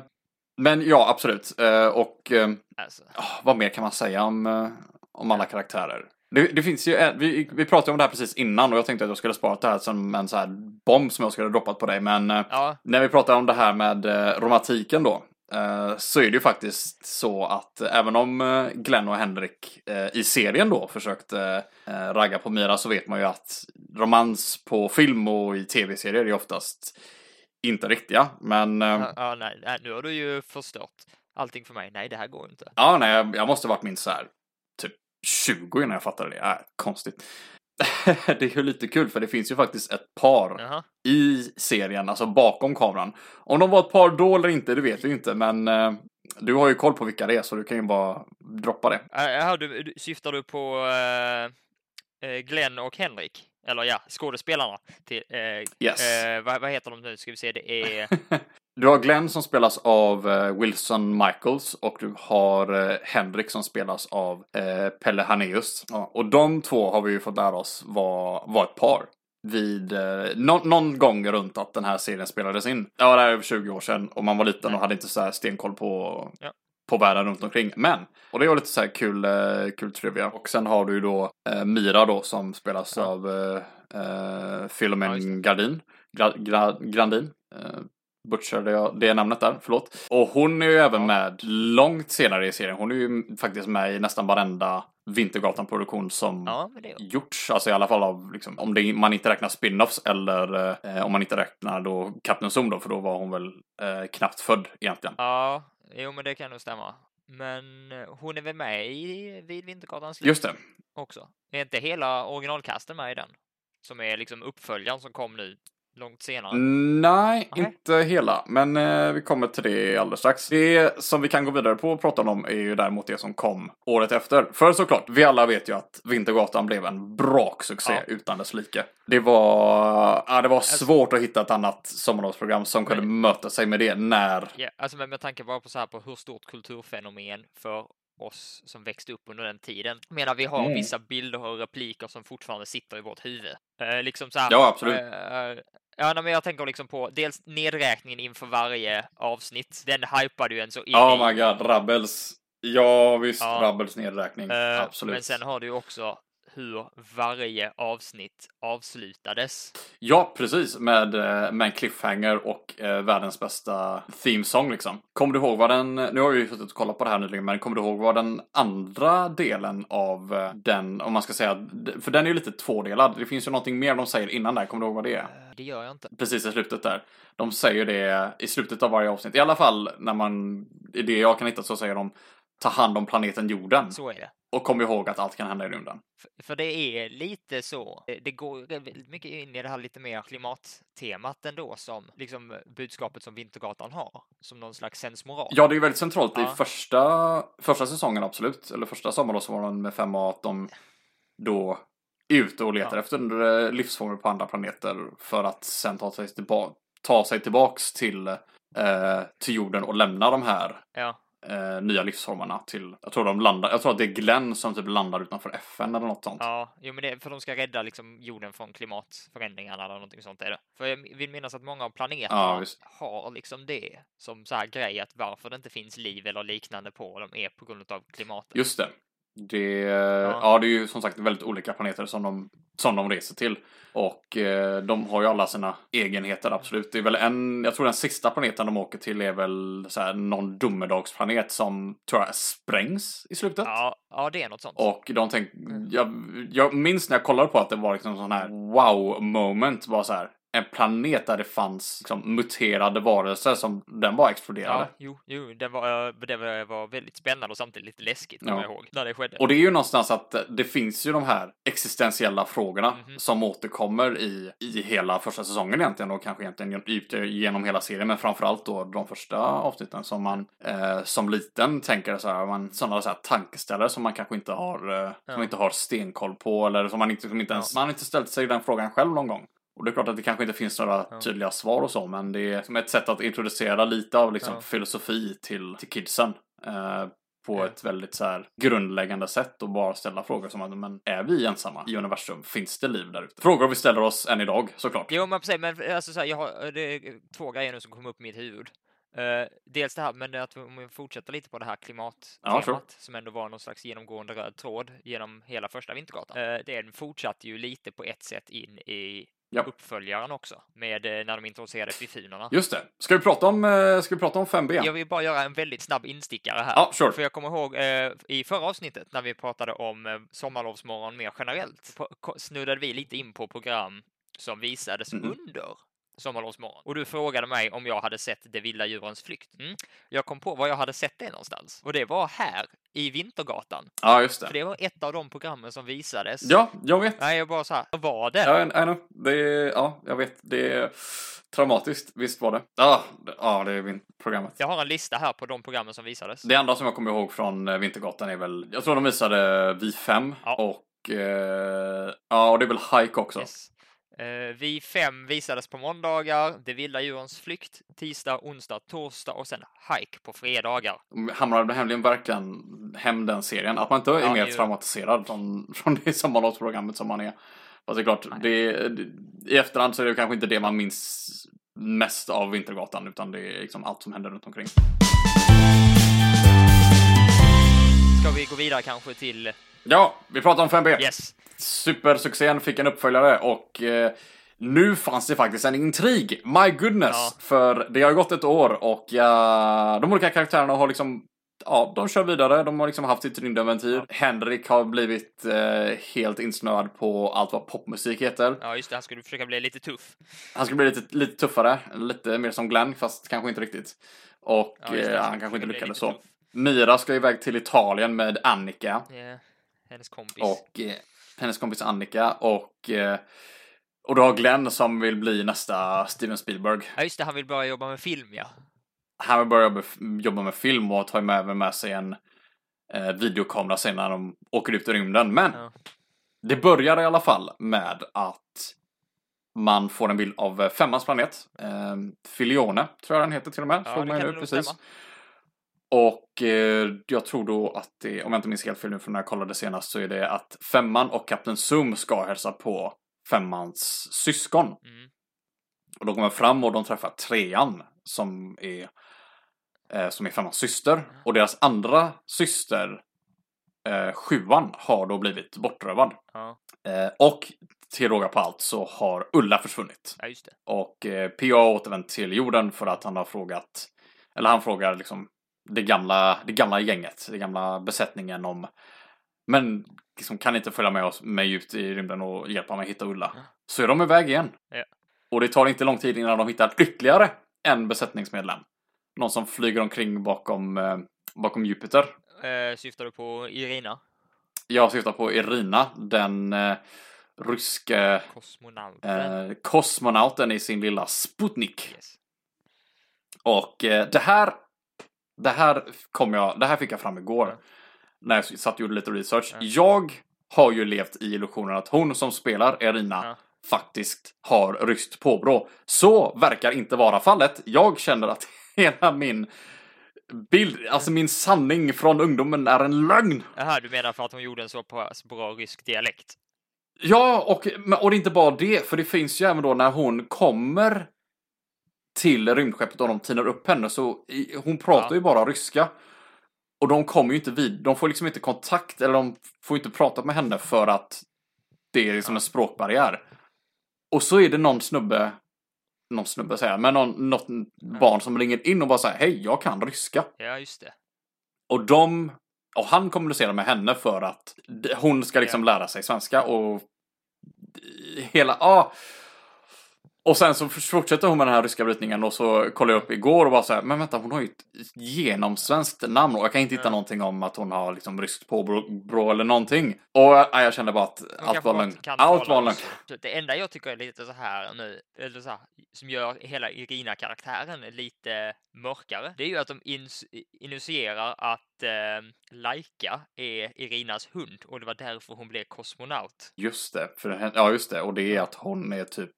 men ja, absolut. Eh, och eh, Alltså, ah, vad mer kan man säga om, eh, om alla karaktärer? Det, det finns ju, en- vi, vi pratade om det här precis innan och jag tänkte att jag skulle spara det här som en så här bomb som jag skulle ha droppat på dig. Men eh, ja, när vi pratar om det här med eh, romantiken då. eh, så är det ju faktiskt så att även om Glenn och Henrik i serien då försökte ragga på Mira så vet man ju att romans på film och i tv-serier är oftast inte riktiga. Men Ja, ja, nej, nu har du ju förstört allting för mig. Nej, det här går inte. ja, nej, jag, måste varit minst så här 20 innan jag fattade det. Äh, konstigt. det är ju lite kul för det finns ju faktiskt ett par Jaha. i serien, alltså bakom kameran. Om de var ett par då eller inte, det vet vi inte, men eh, du har ju koll på vilka det är så du kan ju bara droppa det. Äh, Jaha, du, du, syftar du på eh, eh, Glenn och Henrik? Eller ja, skådespelarna. Till, eh, Yes. eh, vad, vad heter de nu? Ska vi se, det är... Du har Glenn som spelas av eh, Wilson Michaels och du har eh, Henrik som spelas av eh, Pelle Haneus. Ja, och de två har vi ju fått lära oss var, var ett par. Vid eh, nå- någon gång runt att den här serien spelades in. Ja, det är över 20 år sedan och man var liten och hade inte så här stenkoll på, Ja. på världen runt omkring. Men, och det var lite så här kul, eh, kul trivia. Och sen har du ju då eh, Mira då som spelas Ja. av eh, Philomen Ja. Gardin. Gra, gra, Grandin. Butchade jag det namnet där, förlåt. Och hon är ju även med långt senare i serien. Hon är ju faktiskt med i nästan varenda Vintergatan-produktion som Ja, gjorts. Alltså i alla fall av, liksom, om det, man inte räknar spin-offs eller eh, om man inte räknar då Captain Zoom då, för då var hon väl eh, knappt född egentligen. Ja, jo men det kan nog stämma. Men eh, hon är väl med i Vid Vintergatans slut Just det. också? Är inte hela originalcasten med i den? Som är liksom uppföljaren som kom nu långt senare? Nej, Nej. inte hela. Men eh, vi kommer till det alldeles strax. Det som vi kan gå vidare på och prata om är ju däremot det som kom året efter. För såklart, vi alla vet ju att Vintergatan blev en braksuccé Ja. utan dess like. Det var, ja, det var svårt att hitta ett annat sommarlovsprogram som kunde möta sig med det när Ja, alltså med, med tanke bara på så här på hur stort kulturfenomen för oss som växte upp under den tiden. Menar, vi har Mm. vissa bilder och repliker som fortfarande sitter i vårt huvud. Eh, liksom så här, Ja, absolut. eh, ja, men jag tänker liksom på dels nedräkningen inför varje avsnitt. Den hypade ju en så in Oh my god, Rabbels. Ja visst, Ja. Rabbels nedräkning. Eh, Absolut. Men sen har du ju också hur varje avsnitt avslutades. Ja, precis. Med, eh, med en cliffhanger och eh, världens bästa themesång liksom. Kommer du ihåg vad den, nu har vi ju suttit och kollat på det här nyligen, men kommer du ihåg vad den andra delen av eh, den, om man ska säga, för den är ju lite tvådelad. Det finns ju någonting mer de säger innan där, kommer du ihåg vad det är? Eh, Det gör jag inte. Precis i slutet där. De säger det i slutet av varje avsnitt. I alla fall när man, i det jag kan hitta så säger de ta hand om planeten jorden. Så är det. Och kom ihåg att allt kan hända i rymden. F- För det är lite så. Det- Det går väldigt mycket in i det här lite mer klimattemat ändå som liksom budskapet som Vintergatan har. Som någon slags sensmoral. Ja, det är väldigt centralt Ja. i första, första säsongen absolut. Eller första sommaren så var den med 5A att de då är ute och letar Ja. efter eh, livsformer på andra planeter för att sen ta sig, tillba- ta sig tillbaks till, eh, till jorden och lämna de här Ja, eh, nya livsformerna till, jag tror de landar, jag tror att det är Glenn som typ landar utanför FN eller något sånt. ja, jo men det är för de ska rädda liksom jorden från klimatförändringarna eller någonting sånt är det. För jag vill minnas att många av planeterna Ja, har liksom det som så här grej att varför det inte finns liv eller liknande på dem är på grund av klimatet. Just det. Det, ja. det är ju som sagt väldigt olika planeter som de, som de reser till. Och eh, de har ju alla sina egenheter, absolut. Det är väl en, jag tror den sista planeten de åker till är väl så här, någon domedagsplanet som tror jag sprängs i slutet. Ja, ja, det är något sånt. Och de tänk, jag, jag minns när jag kollade på att det var liksom sån här wow moment. Bara så här, en planet där det fanns liksom, muterade varelser som den bara exploderade. Ja, jo, jo, det var, eh, det var, väldigt spännande och samtidigt lite läskigt kommer Ja. jag ihåg när det skedde. Och det är ju någonstans att det finns ju de här existentiella frågorna Mhm. som återkommer i, i hela första säsongen egentligen och kanske egentligen gen- genom hela serien men framförallt då de första avsnitten som man eh, som liten tänker så här, man, sådana så här tankeställare som man kanske inte har, eh, Ja. som inte har stenkoll på eller som man inte, som inte ens, man har inte ställt sig den frågan själv någon gång. Och det är klart att det kanske inte finns några Ja. tydliga svar och så, men det är som ett sätt att introducera lite av liksom Ja. filosofi till, till kidsen. Eh, på Ja. ett väldigt så här grundläggande sätt och bara ställa frågor som att men är vi ensamma i universum? Finns det liv där ute? Frågor vi ställer oss än idag såklart. Jo, men precis, men alltså så här, jag har det är två grejer nu som kommer upp i mitt huvud. Eh, dels det här, men att om vi fortsätter lite på det här klimattemat sure. som ändå var någon slags genomgående röd tråd genom hela första Vintergatan. Uh, den fortsatte ju lite på ett sätt in i Ja. uppföljaren också, med eh, när de introducerade Fifunerna. Just det. Ska vi prata om, eh, ska vi prata om 5B? Jag vill bara göra en väldigt snabb instickare här. Ja, sure. För jag kommer ihåg eh, i förra avsnittet när vi pratade om sommarlovsmorgon mer generellt, snuddade vi lite in på program som visades Mhm. under sommarlovsmorgon. Och du frågade mig om jag hade sett Det vilda djurens flykt. Mm. Jag kom på var jag hade sett det någonstans. Och det var här, i Vintergatan. Ja, just För det. det var ett av de programmen som visades. Ja, jag vet. Nej, jag bara så här, var det? Ja, I know. Det är, ja, jag vet. Det är traumatiskt. Visst var det. Ja, det- ja det är programmet. Jag har en lista här på de programmen som visades. Det enda som jag kommer ihåg från eh, Vintergatan är väl, jag tror de visade Vi 5 Ja. och eh, ja, och det är väl Hike också. Yes. Eh, vi fem visades på måndagar, Det vilda djurens flykt, tisdag, onsdag, torsdag och sen Hike på fredagar. De hamrade nämligen verkligen hem den serien. Att man inte är Ja, mer ju. traumatiserad från, från det sommarlovsprogrammet som man är. Fast det är klart, det, det, i efterhand så är det kanske inte det man minns mest av Vintergatan, utan det är liksom allt som händer runt omkring. Ska vi gå vidare kanske till... Ja, vi pratar om 5B. Yes! Supersuccén fick en uppföljare och eh, nu fanns det faktiskt en intrig. My goodness! Ja. För det har gått ett år och ja, de olika karaktärerna har liksom Ja, de kör vidare. De har liksom haft sitt rymdäventyr. Henrik har blivit eh, helt insnöad på allt vad popmusik heter. Ja, just det, han skulle försöka bli lite tuff. Han ska bli lite, lite tuffare, lite mer som Glenn, fast kanske inte riktigt. Och Ja, eh, han kanske inte lyckades så. tuff. Mira ska iväg till Italien med Annika. Ja, hennes kompis. och eh, hennes kompis Annika och eh, och du har Glenn som vill bli nästa Steven Spielberg. Ja, just det, han vill börja jobba med film, ja. Han vill börja jobba, med film och tar med, med sig en eh, videokamera sen när de åker ut i rymden. Men Ja. det börjar i alla fall med att man får en bild av eh, Femmans planet. Eh, Filione tror jag den heter till och med. Ja, Såg det kan nog precis. stämma. Och eh, jag tror då att det, om jag inte minns helt fel nu från när jag kollade senast, så är det att Femman och Kapten Zoom ska hälsa på Femmans syskon. Mm. Och de kommer fram och de träffar Trean som är, eh, som är Femmans syster. Och deras andra syster, eh, Sjuan, har då blivit bortrövad. Ja. Eh, och till råga på allt så har Ulla försvunnit. ja. Och eh, P.A. har återvänt till jorden för att han har frågat, eller han frågar liksom det gamla, det gamla gänget, det gamla besättningen om, men liksom kan inte följa med oss mig ut i rymden och hjälpa mig hitta Ulla. Så är de iväg igen. Ja. Och det tar inte lång tid innan de hittar ytterligare en besättningsmedlem. Någon som flyger omkring bakom, eh, bakom Jupiter. Eh, syftar du på Irina? Jag syftar på Irina, den eh, ryske Kosmonauten? eh, kosmonauten i sin lilla Sputnik. yes. Och eh, det här, det här kom jag, det här fick jag fram igår. Ja. När jag satt och gjorde lite research. Ja. Jag har ju levt i illusionen att hon som spelar Erina Ja. faktiskt har ryskt påbrå. Så verkar inte vara fallet. Jag känner att hela min bild, alltså min sanning från ungdomen är en lögn. Jaha, du menar för att hon gjorde en så pass bra rysk dialekt? Ja, och, och det är inte bara det, för det finns ju även då när hon kommer till rymdskeppet och de tinar upp henne så hon pratar Ja. ju bara ryska. Och de kommer ju inte vid, de får liksom inte kontakt eller de får inte prata med henne för att det är liksom en språkbarriär. Och så är det någon snubbe, någon snubbe säger men någon, något barn som ringer in och bara säger hej, jag kan ryska. Ja, just det. Och de, och han kommunicerar med henne för att hon ska liksom lära sig svenska och hela, ja. Och sen så fortsätter hon med den här ryska brytningen och så kollade jag upp igår och bara så här, men vänta hon har ju ett genomsvenskt namn och jag kan inte hitta Ja. någonting om att hon har liksom ryskt påbrå eller någonting. Och ja, jag kände bara att allt var kan Allt var ryska. Det enda jag tycker är lite så här nu, eller så här, som gör hela Irina-karaktären lite mörkare, det är ju att de initierar att eh, Laika är Irinas hund och det var därför hon blev kosmonaut. Just det, för, ja just det, och det är att hon är typ,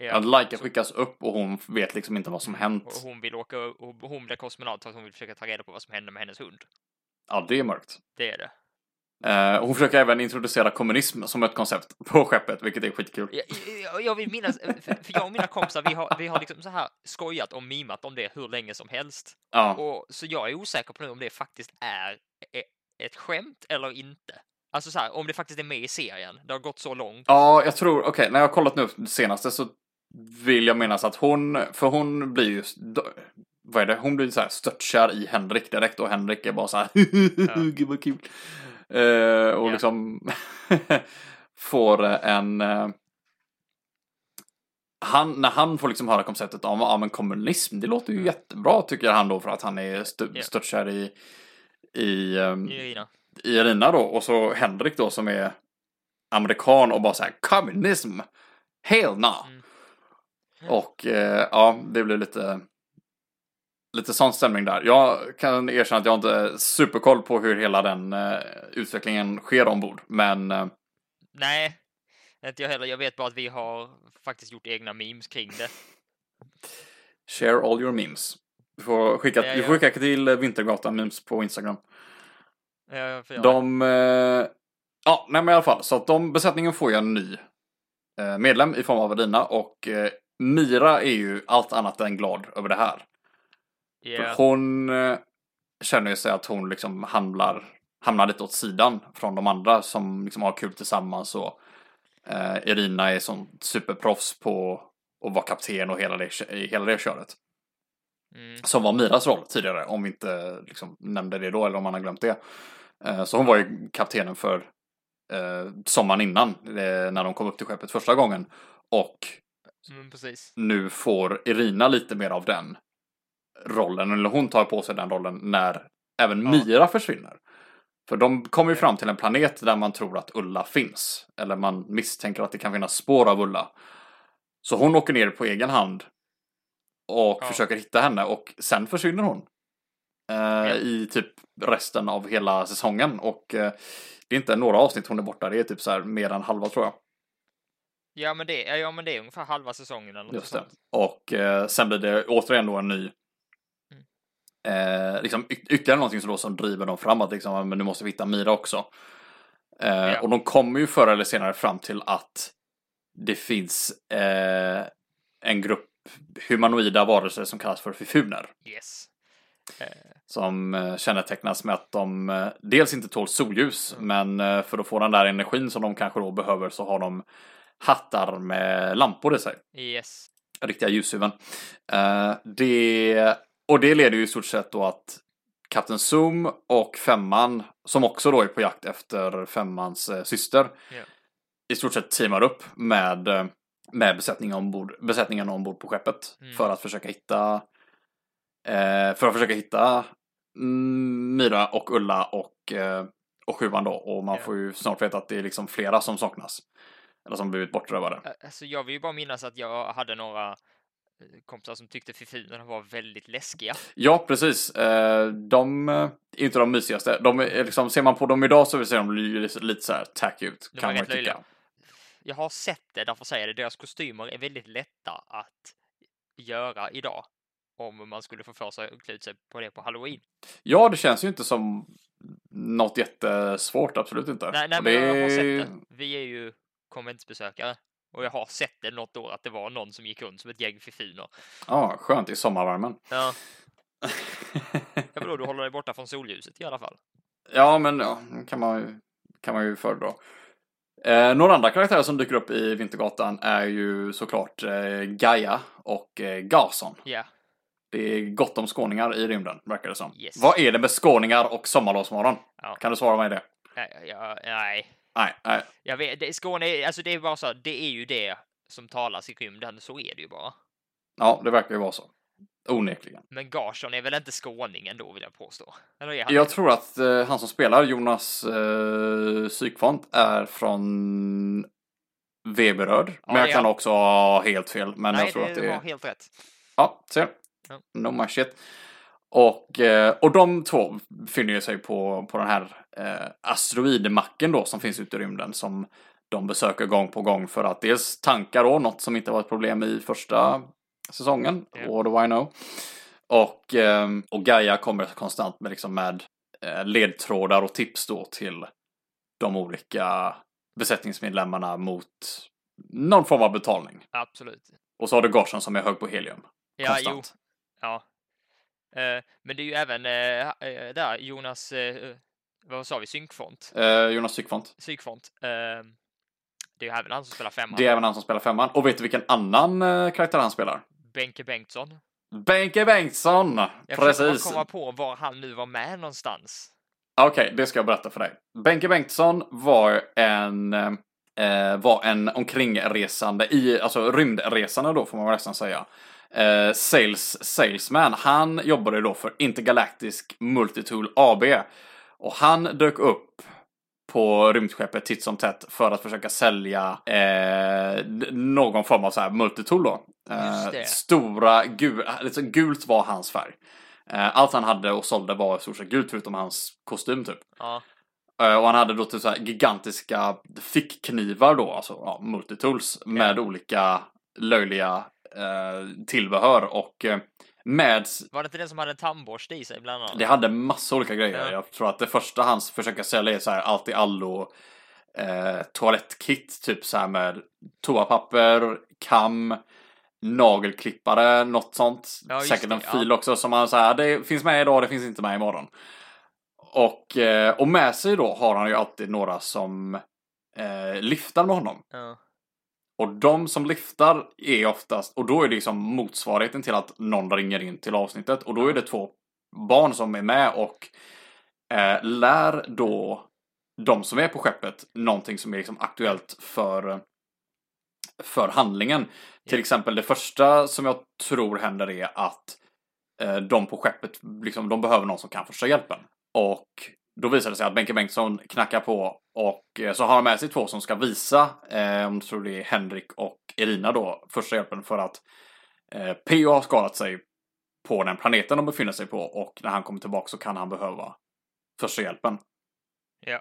Ja, att Laika skickas upp och hon vet liksom inte vad som hänt. Och hon vill åka och hon blir kosmonaut för att hon vill försöka ta reda på vad som hände med hennes hund. Ja, det är mörkt. Det är det. Eh, hon försöker även introducera kommunism som ett koncept på skeppet, vilket är skitkul. Jag, jag, jag vill minnas, för, för jag och mina kompisar, vi har, vi har liksom så här skojat och mimat om det hur länge som helst. Ja, Och, så jag är osäker på nu om det faktiskt är e- ett skämt eller inte. Alltså så här, om det faktiskt är med i serien. Det har gått så långt. Ja, jag tror, okej, när jag har kollat nu det senaste så vill jag minnas att hon, för hon blir ju, vad är det, hon blir så här störtkär i Henrik direkt och Henrik är bara så här, gud vad kul. Eh, och Ja. liksom får en, eh, han, när han får liksom höra konceptet om ja, men kommunism, det låter ju Mm. jättebra tycker han då för att han är st- Ja. störtkär i, i, ehm, Irina. i Irina då och så Henrik då som är amerikan och bara så här kommunism, hell no. Mm. Och eh, ja, det blir lite lite sån stämning där. Jag kan erkänna att jag inte är superkoll på hur hela den eh, utvecklingen sker ombord, men eh, Nej, inte jag heller. Jag vet bara att vi har faktiskt gjort egna memes kring det. share all your memes. Du får skicka, Ja, du ja. får skicka till eh, Vintergatan memes på Instagram. Det. De, eh, ja, nej men i alla fall, så att de, besättningen får ju en ny eh, medlem i form av Irina och Mira är ju allt annat än glad över det här. För Ja, hon eh, känner ju sig att hon liksom hamnar, hamnar lite åt sidan från de andra som liksom har kul tillsammans och eh, Irina är som superproffs på att vara kapten och hela det, hela det köret. mm, Som var Miras roll tidigare, om vi inte liksom nämnde det då eller om man har glömt det. Eh, Så hon var ju kaptenen för eh, sommaren innan, eh, när de kom upp till skeppet första gången. Och mm, nu får Irina lite mer av den rollen, eller hon tar på sig den rollen när även Ja. Mira försvinner. För de kommer ju Ja. fram till en planet där man tror att Ulla finns. Eller man misstänker att det kan finnas spår av Ulla. Så hon åker ner på egen hand och Ja. försöker hitta henne och sen försvinner hon. Eh, I typ resten av hela säsongen och eh, det är inte några avsnitt hon är borta, det är typ så här mer än halva tror jag. Ja, men det, ja, men det är ungefär halva säsongen eller något Just det. sånt. Och eh, sen blir det återigen då en ny Mm. eh, liksom ytterligare någonting som, då som driver dem framåt. Liksom, "Ja, men nu måste vi hitta Mira också. Eh, Ja. Och de kommer ju förr eller senare fram till att det finns eh, en grupp humanoida varelser som kallas för fifuner. Yes. Eh, Som eh, kännetecknas med att de eh, dels inte tål solljus, men eh, för att få den där energin som de kanske då behöver så har de hattar med lampor i sig yes. riktiga ljushuvuden. Eh, det, och det leder ju i stort sett då att Kapten Zoom och Femman, som också då är på jakt efter Femmans eh, syster, Ja. i stort sett teamar upp med, eh, med besättningen, ombord, besättningen ombord på skeppet Mm. för att försöka hitta eh, för att försöka hitta mm, Myra och Ulla och, eh, och Sjuan då. Och man Ja. får ju snart veta att det är liksom flera som saknas. Eller som blivit bortrövade. Alltså, jag vill ju bara minnas att jag hade några eh, kompisar som tyckte fifunerna var väldigt läskiga. Ja, precis. Eh, De är inte de mysigaste. De är liksom, ser man på dem idag så ser de lite, lite så här tacky ut. De kan man tycka. Jag har sett det, därför säger jag det. Deras kostymer är väldigt lätta att göra idag. Om man skulle få för sig att klä ut sig på det på halloween. Ja, det känns ju inte som något jättesvårt, absolut inte. Nej, nej men jag har det- sett det. Vi är ju konventsbesökare. Och jag har sett det något år att det var någon som gick runt som ett gäng fifuner. Ja, skönt i sommarvärmen. Ja, ja vadå, du håller dig borta från solljuset i alla fall. ja, men ja, kan man ju, kan man ju föredra. Eh, några andra karaktärer som dyker upp i Vintergatan är ju såklart eh, Gaia och eh, Gason. Ja, Det är gott om skåningar i rymden, verkar det som. Yes. Vad är det med skåningar och sommarlovsmorgon? Ja. Kan du svara mig det? nej, ja, nej. Nej, nej. Jag vet, det, Skåne, alltså det är bara så, det är ju det som talas i rymden, så är det ju bara. Ja, det verkar ju vara så. Onekligen. Men Garsson är väl inte skåning ändå, vill jag påstå? Eller är han Jag det? tror att eh, han som spelar, Jonas eh, Sykfont, är från Veberöd. Ja, men jag kan han. också ha helt fel. Men Nej, jag tror det att det var helt rätt. Ja, se. Ja. No my shit. Och, eh, och de två befinner ju sig på, på den här eh, asteroidmacken då som finns ute i rymden som de besöker gång på gång för att dels tanka då, något som inte var ett problem i första säsongen, Ja. what do I know? Och, eh, och Gaia kommer konstant med, liksom med eh, ledtrådar och tips då till de olika besättningsmedlemmarna mot någon form av betalning. Absolut. Och så har du Gorson som är hög på helium. Ja, jo. konstant. Ja. Eh, men det är ju även eh, eh, där Jonas, eh, vad sa vi, synkfont? Eh, Jonas Sykfont. Psykfont. Eh, det är även han som spelar femman. Det är även han som spelar femman. Och vet du vilken annan eh, karaktär han spelar? Benke Bengtsson. Benke Bengtsson! Jag Precis. komma på var han nu var med någonstans. Okej, det ska jag berätta för dig. Benke Bengtsson var en, eh, var en omkringresande, i, alltså rymdresande då får man nästan säga. Eh, sales, salesman. Han jobbade då för Intergalactic Multitool AB. Och han dök upp på rymdskeppet titt som tätt för att försöka sälja eh, någon form av så här multitool då. Eh, stora, gul, liksom gult var hans färg. Eh, allt han hade och sålde var i stort sett gult förutom hans kostym typ. Ja, Eh, Och han hade då typ så gigantiska fickknivar då, alltså ja, multitools med olika löjliga eh, tillbehör och eh, med var det inte den som hade en tandborste i sig bland annat? det hade massa olika grejer. Ja. Jag tror att det första han försöker sälja är så här allt i allo eh, toalettkit, typ så här med toapapper, kam, nagelklippare, något sånt. Ja, Säkert det, en ja. fil också som han säger det finns med idag, det finns inte med imorgon. Och, eh, och med sig då har han ju alltid några som eh, lyftar med honom. Ja. Och de som lyftar är oftast, och då är det liksom motsvarigheten till att någon ringer in till avsnittet. Och då är det två barn som är med och eh, lär då de som är på skeppet någonting som är liksom aktuellt för, för handlingen. Till exempel det första som jag tror händer är att eh, de på skeppet, liksom, de behöver någon som kan första hjälpen. Och då visar det sig att Benke Bengtsson knackar på och eh, så har han med sig två som ska visa, eh, om tror det är Henrik och Elina då, första hjälpen för att eh, P.O. har skadat sig på den planeten de befinner sig på och när han kommer tillbaka så kan han behöva första hjälpen. Ja.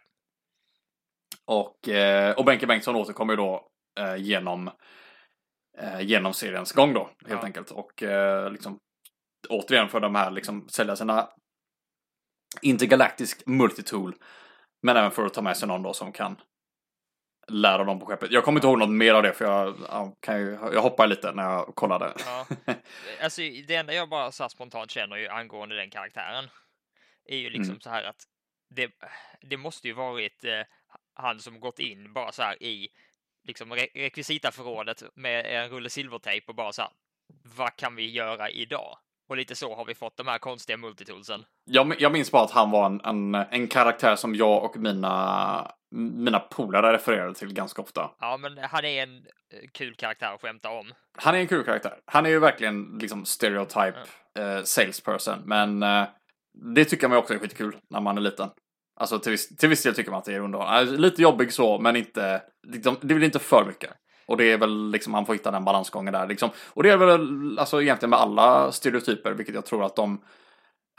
Och, eh, och Benke Bengtsson återkommer ju då eh, genom, eh, genom seriens gång då, helt Ja. enkelt. Och eh, liksom återigen för de här liksom sälja sina intergalaktisk multitool. Men även för att ta med sig någon då som kan lära dem på skeppet. Jag kommer inte ihåg något mer av det för jag, ja, kan ju, jag hoppar lite när jag kollade. Ja. Alltså, det enda jag bara så spontant känner ju angående den karaktären är ju liksom Mm. så här att det, det måste ju varit eh, han som gått in bara så här i liksom re rekvisitaförrådet med en rulle silvertejp och bara så här. Vad kan vi göra idag? Och lite så har vi fått de här konstiga multitoolsen. Jag, jag minns bara att han var en, en, en karaktär som jag och mina, mina polare refererade till ganska ofta. Ja, men han är en eh, kul karaktär att skämta om. Han är en kul karaktär. Han är ju verkligen liksom stereotype eh, salesperson. Men eh, det tycker man också är skitkul när man är liten. Alltså till viss, till viss del tycker man att det är underhållande. Alltså, lite jobbig så, men inte, liksom, det blir inte för mycket. Och det är väl liksom, man får hitta den balansgången där liksom. Och det är väl alltså egentligen med alla stereotyper, vilket jag tror att de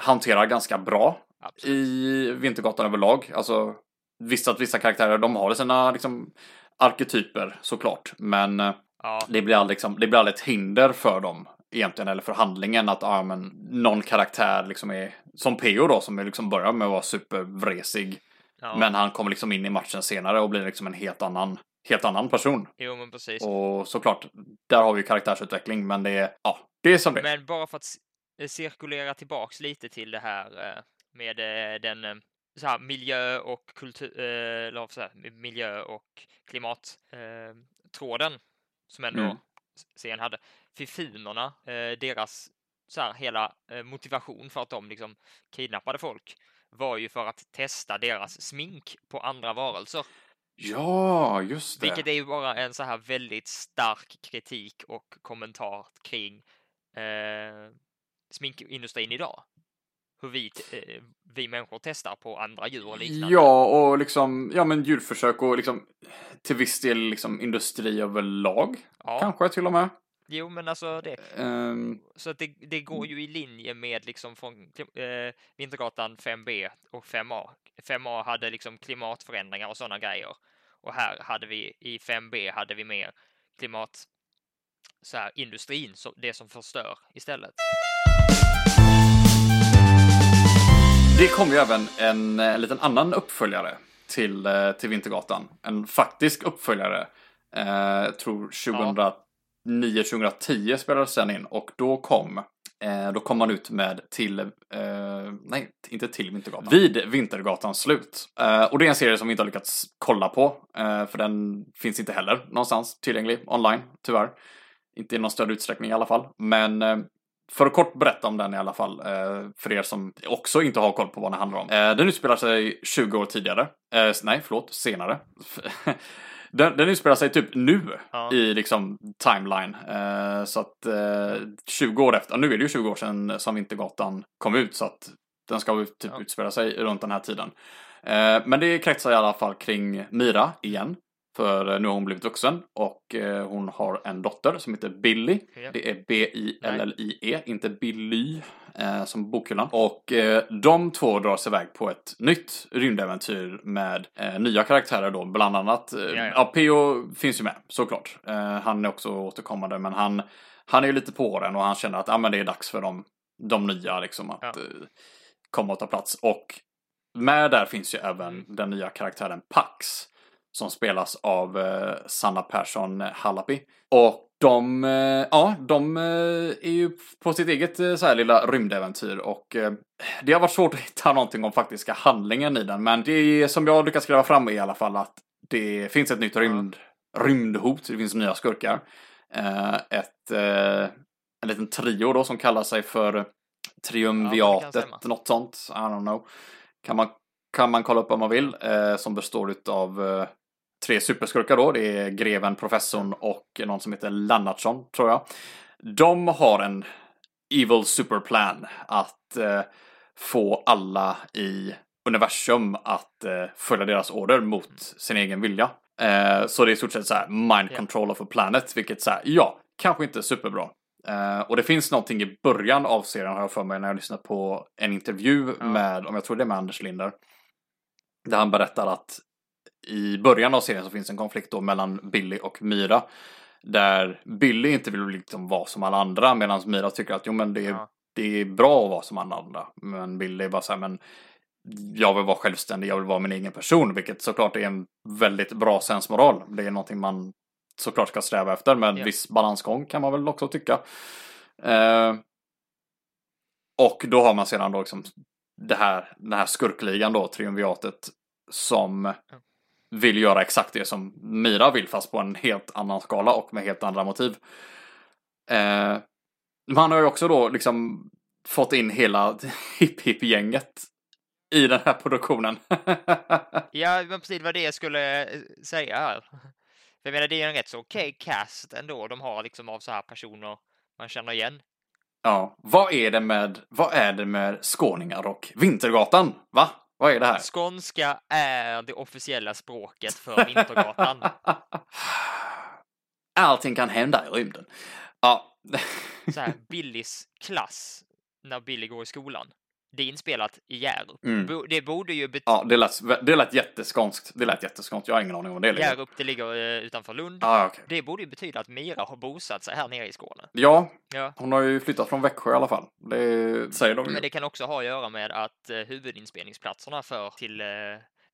hanterar ganska bra Absolut. i Vintergatan överlag. Alltså, visst att vissa karaktärer, de har sina liksom arketyper såklart. Men eh, Ja, det blir aldrig, liksom, det blir aldrig ett hinder för dem egentligen, eller för handlingen att ja, men, någon karaktär liksom är som Peo då, som är liksom börjar med att vara supervresig. ja. Men han kommer liksom in i matchen senare och blir liksom en helt annan, helt annan person. Jo, men precis. Och såklart, där har vi ju karaktärsutveckling, men det är, ja, det är som det. Men bara för att cirkulera tillbaks lite till det här eh, med eh, den eh, så här, miljö och kultur, eller jag säga, miljö och klimattråden tråden som ändå Mm. serien hade. Fifunerna, deras så här, hela motivation för att de liksom kidnappade folk var ju för att testa deras smink på andra varelser. Ja, just det. Vilket är ju bara en så här väldigt stark kritik och kommentar kring eh, sminkindustrin idag. Hur vi, eh, vi människor testar på andra djur och liknande. Ja, och liksom, ja men djurförsök och liksom till viss del liksom industri överlag. ja. Kanske till och med. Jo, men alltså det. Ehm, Så att det, det går ju i linje med liksom från eh, Vintergatan 5B och 5A. 5A hade liksom klimatförändringar och sådana grejer. Och här hade vi i 5B hade vi mer klimat så här industrin, så det som förstör istället. det kom ju även en, eh, liten annan uppföljare till, eh, till Vintergatan. En faktisk uppföljare. Eh, jag tror 2009-2010 spelades den in och då kom Eh, då kom man ut med till, eh, nej, inte till Vintergatan. Vid Vintergatans slut. Eh, och det är en serie som vi inte har lyckats kolla på, eh, för den finns inte heller någonstans tillgänglig online, tyvärr. Inte i någon större utsträckning i alla fall. Men eh, för att kort berätta om den i alla fall, eh, för er som också inte har koll på vad den handlar om. Eh, den utspelar sig 20 år tidigare. Eh, nej, förlåt, senare. Eh, den, den utspelar sig typ nu Ja. i liksom timeline. Eh, så att eh, 20 år efter, nu är det ju 20 år sedan som Vintergatan kom ut så att den ska typ Ja. utspela sig runt den här tiden. Eh, men det kretsar i alla fall kring Mira igen. För eh, nu har hon blivit vuxen och eh, hon har en dotter som heter Billy. Det är B-I-L-L-I-E, inte Billy eh, som bokhyllan. Och eh, de två dras iväg på ett nytt rymdäventyr med eh, nya karaktärer då, bland annat. Eh, Ja, ja. P.O. finns ju med, såklart. Han är också återkommande, men han, han är ju lite på åren och han känner att ah, men det är dags för dem, de nya liksom att Ja. komma och ta plats. Och med där finns ju även den nya karaktären Pax. Som spelas av eh, Sanna Persson Hallapi. Och de, eh, ja, de eh, är ju på sitt eget eh, så här lilla rymdäventyr och det har varit svårt att hitta någonting om faktiska handlingen i den. Men det som jag lyckats gräva fram är i alla fall att det finns ett nytt rymd, rymdhot, det finns nya skurkar. Ett, en liten trio då som kallar sig för Triumviatet, stämma. något sånt. I don't know. Kan man, kan man kolla upp om man vill. Eh, som består av eh, tre superskurkar då. Det är greven, professorn och någon som heter Lennartsson, tror jag. De har en evil superplan att eh, få alla i universum att eh, följa deras order mot sin egen vilja. Eh, så det är i stort sett så här mind control of a planet, vilket så här, ja, kanske inte superbra. Eh, och det finns någonting i början av serien har jag för mig när jag lyssnat på en intervju Ja. med, om jag tror det är med Anders Linder. Där han berättar att i början av serien så finns en konflikt då mellan Billy och Myra. Där Billy inte vill liksom vara som alla andra medan Myra tycker att jo men det är, Ja. det är bra att vara som alla andra. Men Billy bara så här men jag vill vara självständig, jag vill vara min egen person. Vilket såklart är en väldigt bra sensmoral. Det är någonting man såklart ska sträva efter med en Ja. viss balansgång kan man väl också tycka. Eh, och då har man sedan då liksom det här, den här skurkligan då, triumviatet, som vill göra exakt det som Mira vill fast på en helt annan skala och med helt andra motiv. Eh, man har ju också då liksom fått in hela hipp-hipp-gänget i den här produktionen. Ja, men precis var det jag skulle eh, säga här. Jag menar, det är en rätt så okej cast ändå de har liksom av så här personer man känner igen. ja, vad är det med, vad är det med skåningar och Vintergatan? Va? Vad är det här? Skånska är det officiella språket för Vintergatan. Allting kan hända i rymden. Ja, Så här, Billys klass när Billy går i skolan. Det är inspelat i Hjärup. Mm. Det borde ju betyda ja det, lät, det lät jätteskånskt. Det lät jätteskånskt. Jag har ingen aning om vad det ligger. Hjärup, det ligger eh, utanför Lund. Ja, okej. Det borde ju betyda att Mira har bosatt sig här nere i Skåne. Ja, Ja. hon har ju flyttat från Växjö i alla fall. Det säger de ju. Men det kan också ha att göra med att eh, huvudinspelningsplatserna för till eh,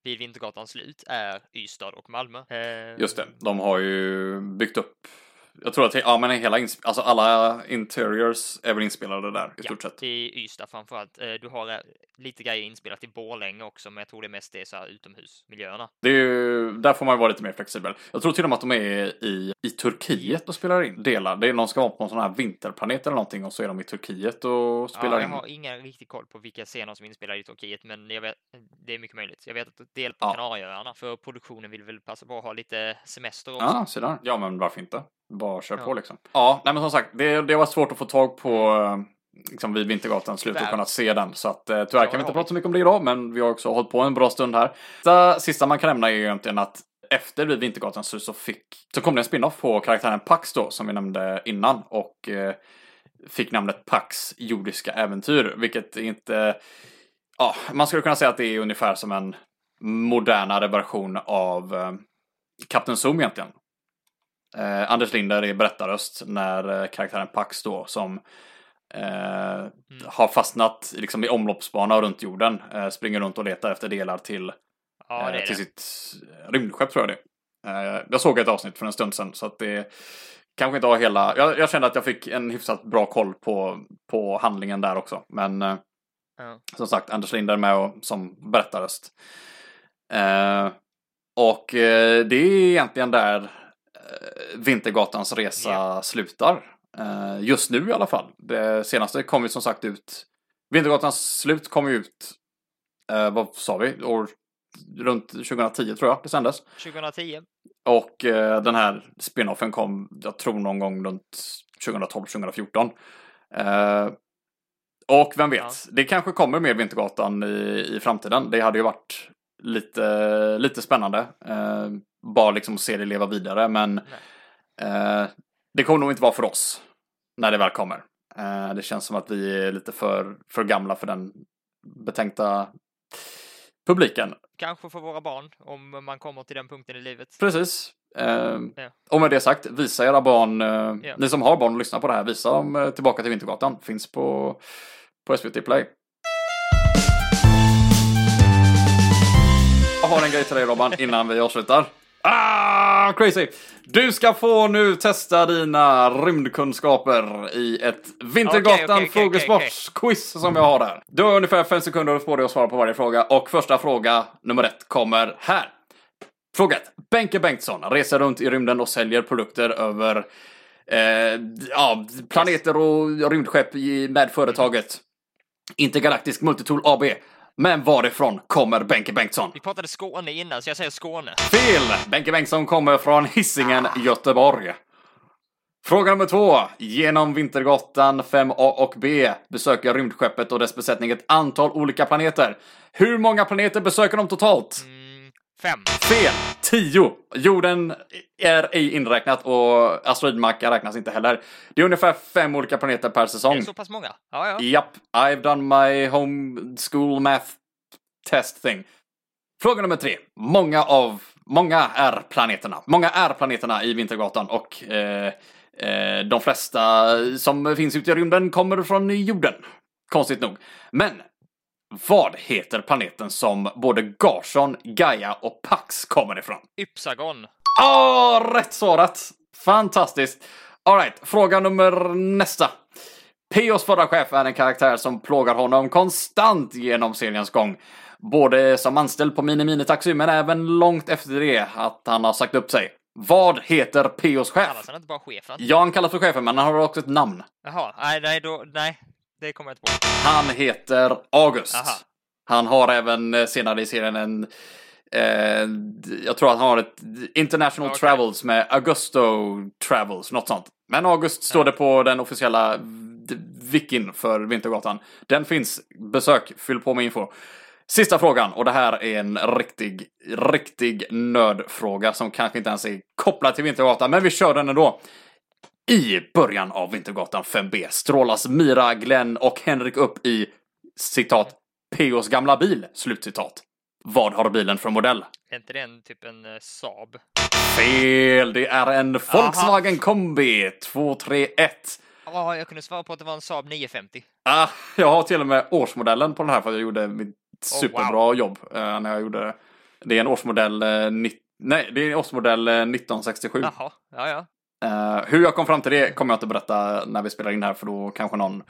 vid Vintergatans slut är Ystad och Malmö. Just det, de har ju byggt upp jag tror att ja, men hela alltså alla interiors är väl inspelade där i Ja, stort sett. är Ystad framförallt. Eh, Du har eh, lite grejer inspelat i Borlänge också, men jag tror det mest är så här utomhusmiljöerna. Det är ju, där får man ju vara lite mer flexibel. Jag tror till och med att de är i, i Turkiet och spelar in delar. Det är någon ska vara på en sån här vinterplanet eller någonting och så är de i Turkiet och spelar Ja, jag in. har ingen riktig koll på vilka scener som är inspelade i Turkiet, men jag vet, det är mycket möjligt. Jag vet att det är på Ja. Kanarieöarna, för produktionen vill väl passa på att ha lite semester också. Ja, så där. Ja, men varför inte? Bara kör Ja. på liksom. Ja, nej men som sagt, det, det var svårt att få tag på eh, liksom vid Vintergatans slut och kunna se den. Så att eh, tyvärr kan vi inte prata så mycket om det idag, men vi har också hållit på en bra stund här. Det sista man kan nämna är ju egentligen att efter vid Vintergatans slut så fick, så kom det en spin-off på karaktären Pax då, som vi nämnde innan, och eh, fick namnet Pax jordiska äventyr, vilket inte, ja, man skulle kunna säga att det är ungefär som en modernare version av eh, Kapten Zoom egentligen. Eh, Anders Linder är berättarröst när eh, karaktären Pax då som eh, har fastnat liksom, i omloppsbana runt jorden. Eh, springer runt och letar efter delar till, Ja, till det. sitt rymdskepp tror jag det Jag såg ett avsnitt för en stund sedan så att det kanske inte har hela, jag, jag kände att jag fick en hyfsat bra koll på, på handlingen där också. Men Ja. som sagt, Anders Lind är med och, som berättarröst. Eh, och det är egentligen där Vintergatans resa Ja. slutar. Eh, just nu i alla fall. Det senaste kom ju som sagt ut. Vintergatans slut kom ju ut, eh, vad sa vi, år runt 2010 tror jag det sändes. 2010. Och eh, den här spinoffen kom, jag tror någon gång runt 2012-2014. Eh, och vem vet, Ja. det kanske kommer mer Vintergatan i, i framtiden. Det hade ju varit lite, lite spännande. Bara liksom se det leva vidare, men eh, det kommer nog inte vara för oss när det väl kommer. Eh, det känns som att vi är lite för, för gamla för den betänkta publiken. Kanske för våra barn, om man kommer till den punkten i livet. Precis. Eh, Ja. Och med det sagt, visa era barn, eh, Ja. ni som har barn och lyssnar på det här, visa dem Tillbaka till Vintergatan. Finns på, på SVT Play. Jag har en grej till dig Robban innan vi avslutar. Ah, crazy! Du ska få nu testa dina rymdkunskaper i ett Vintergatan okej, okej, frågesportsquiz som jag har där. Du har ungefär fem sekunder på dig att svara på varje fråga och första fråga nummer ett kommer här. Fråga 1. Benke Bengtsson reser runt i rymden och säljer produkter över eh, ja, planeter och rymdskepp med företaget Intergalaktisk Multitool AB. Men varifrån kommer Benke Bengtsson? Vi pratade Skåne innan, så jag säger Skåne. Fel! Benke Bengtsson kommer från Hisingen, Göteborg. Fråga nummer två. Genom Vintergatan 5A och B besöker rymdskeppet och dess besättning ett antal olika planeter. Hur många planeter besöker de totalt? Fem. Fel! 10! Jorden är ej inräknat och asteroidmacka räknas inte heller. Det är ungefär fem olika planeter per Är säsong. det så pass många? Ja, ja. Japp, I've done my home school math test thing. Fråga nummer tre. Många av, många är planeterna. Många är planeterna i Vintergatan och eh, eh, de flesta som finns ute i rymden kommer från jorden. Konstigt nog. Men vad heter planeten som både Garson, Gaia och Pax kommer ifrån? Ypsagon. Åh, rätt svarat! Fantastiskt! Alright, fråga nummer nästa. P.O.s förra chef är en karaktär som plågar honom konstant genom seriens gång. Både som anställd på Mini Mini Taxi men även långt efter det att han har sagt upp sig. Vad heter P.O.s chef? Kallas han inte bara chefen? Ja, han kallas för chefen men han har också ett namn. Jaha, nej, nej, då, nej. Det kommer jag inte på. Han heter August. Aha. Han har även eh, senare i serien en eh, jag tror att han har ett International Okej. Travels med Augusto Travels, något sånt. Men August står det på den officiella wikin för Vintergatan. Den finns. Besök, fyll på med info. Sista frågan, och det här är en riktig, riktig nördfråga som kanske inte ens är kopplad till Vintergatan, men vi kör den ändå. I början av Vintergatan 5B strålas Mira, Glenn och Henrik upp i citat P.O.s gamla bil, slutcitat. Vad har bilen för modell? Är inte det en typ en uh, Saab? Fel! Det är en Volkswagen kombi 231. Ja, jag kunde svara på att det var en Saab 950. Ah, jag har till och med årsmodellen på den här för jag gjorde mitt Oh, superbra jobb eh, när jag gjorde det. Det är en årsmodell, eh, nitt- nej, det är en årsmodell eh, 1967. Jaha, ja, ja. Eh, hur jag kom fram till det kommer jag inte berätta när vi spelar in här för då kanske någon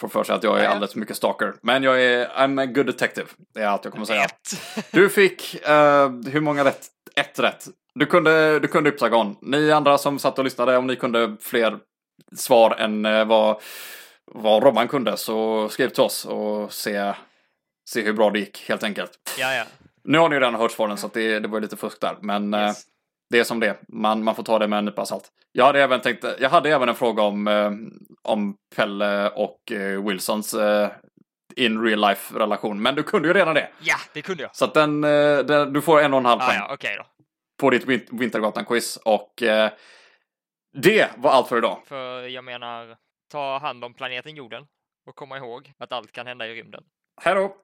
får för sig att jag är alldeles för mycket stalker. Men jag är, I'm a good detective. Det är allt jag kommer säga. Du fick, eh, hur många rätt? Ett rätt. Du kunde, du kunde Ypsagon. Ni andra som satt och lyssnade, om ni kunde fler svar än eh, vad, vad Robban kunde så skriv till oss och se, se hur bra det gick helt enkelt. Ja, ja. Nu har ni ju redan hört svaren så det, det var lite fusk där. Men Yes. Det är som det man, man får ta det med en nypa salt. Jag hade även tänkt, jag hade även en fråga om, eh, om Pelle och eh, Wilsons eh, in real life relation. Men du kunde ju redan det. Ja, det kunde jag. Så att den, eh, den, du får en och en halv Ah, poäng ja, okej då. på ditt Vin- Vintergatan-quiz. Och eh, det var allt för idag. För jag menar, ta hand om planeten jorden och komma ihåg att allt kan hända i rymden. Hej då!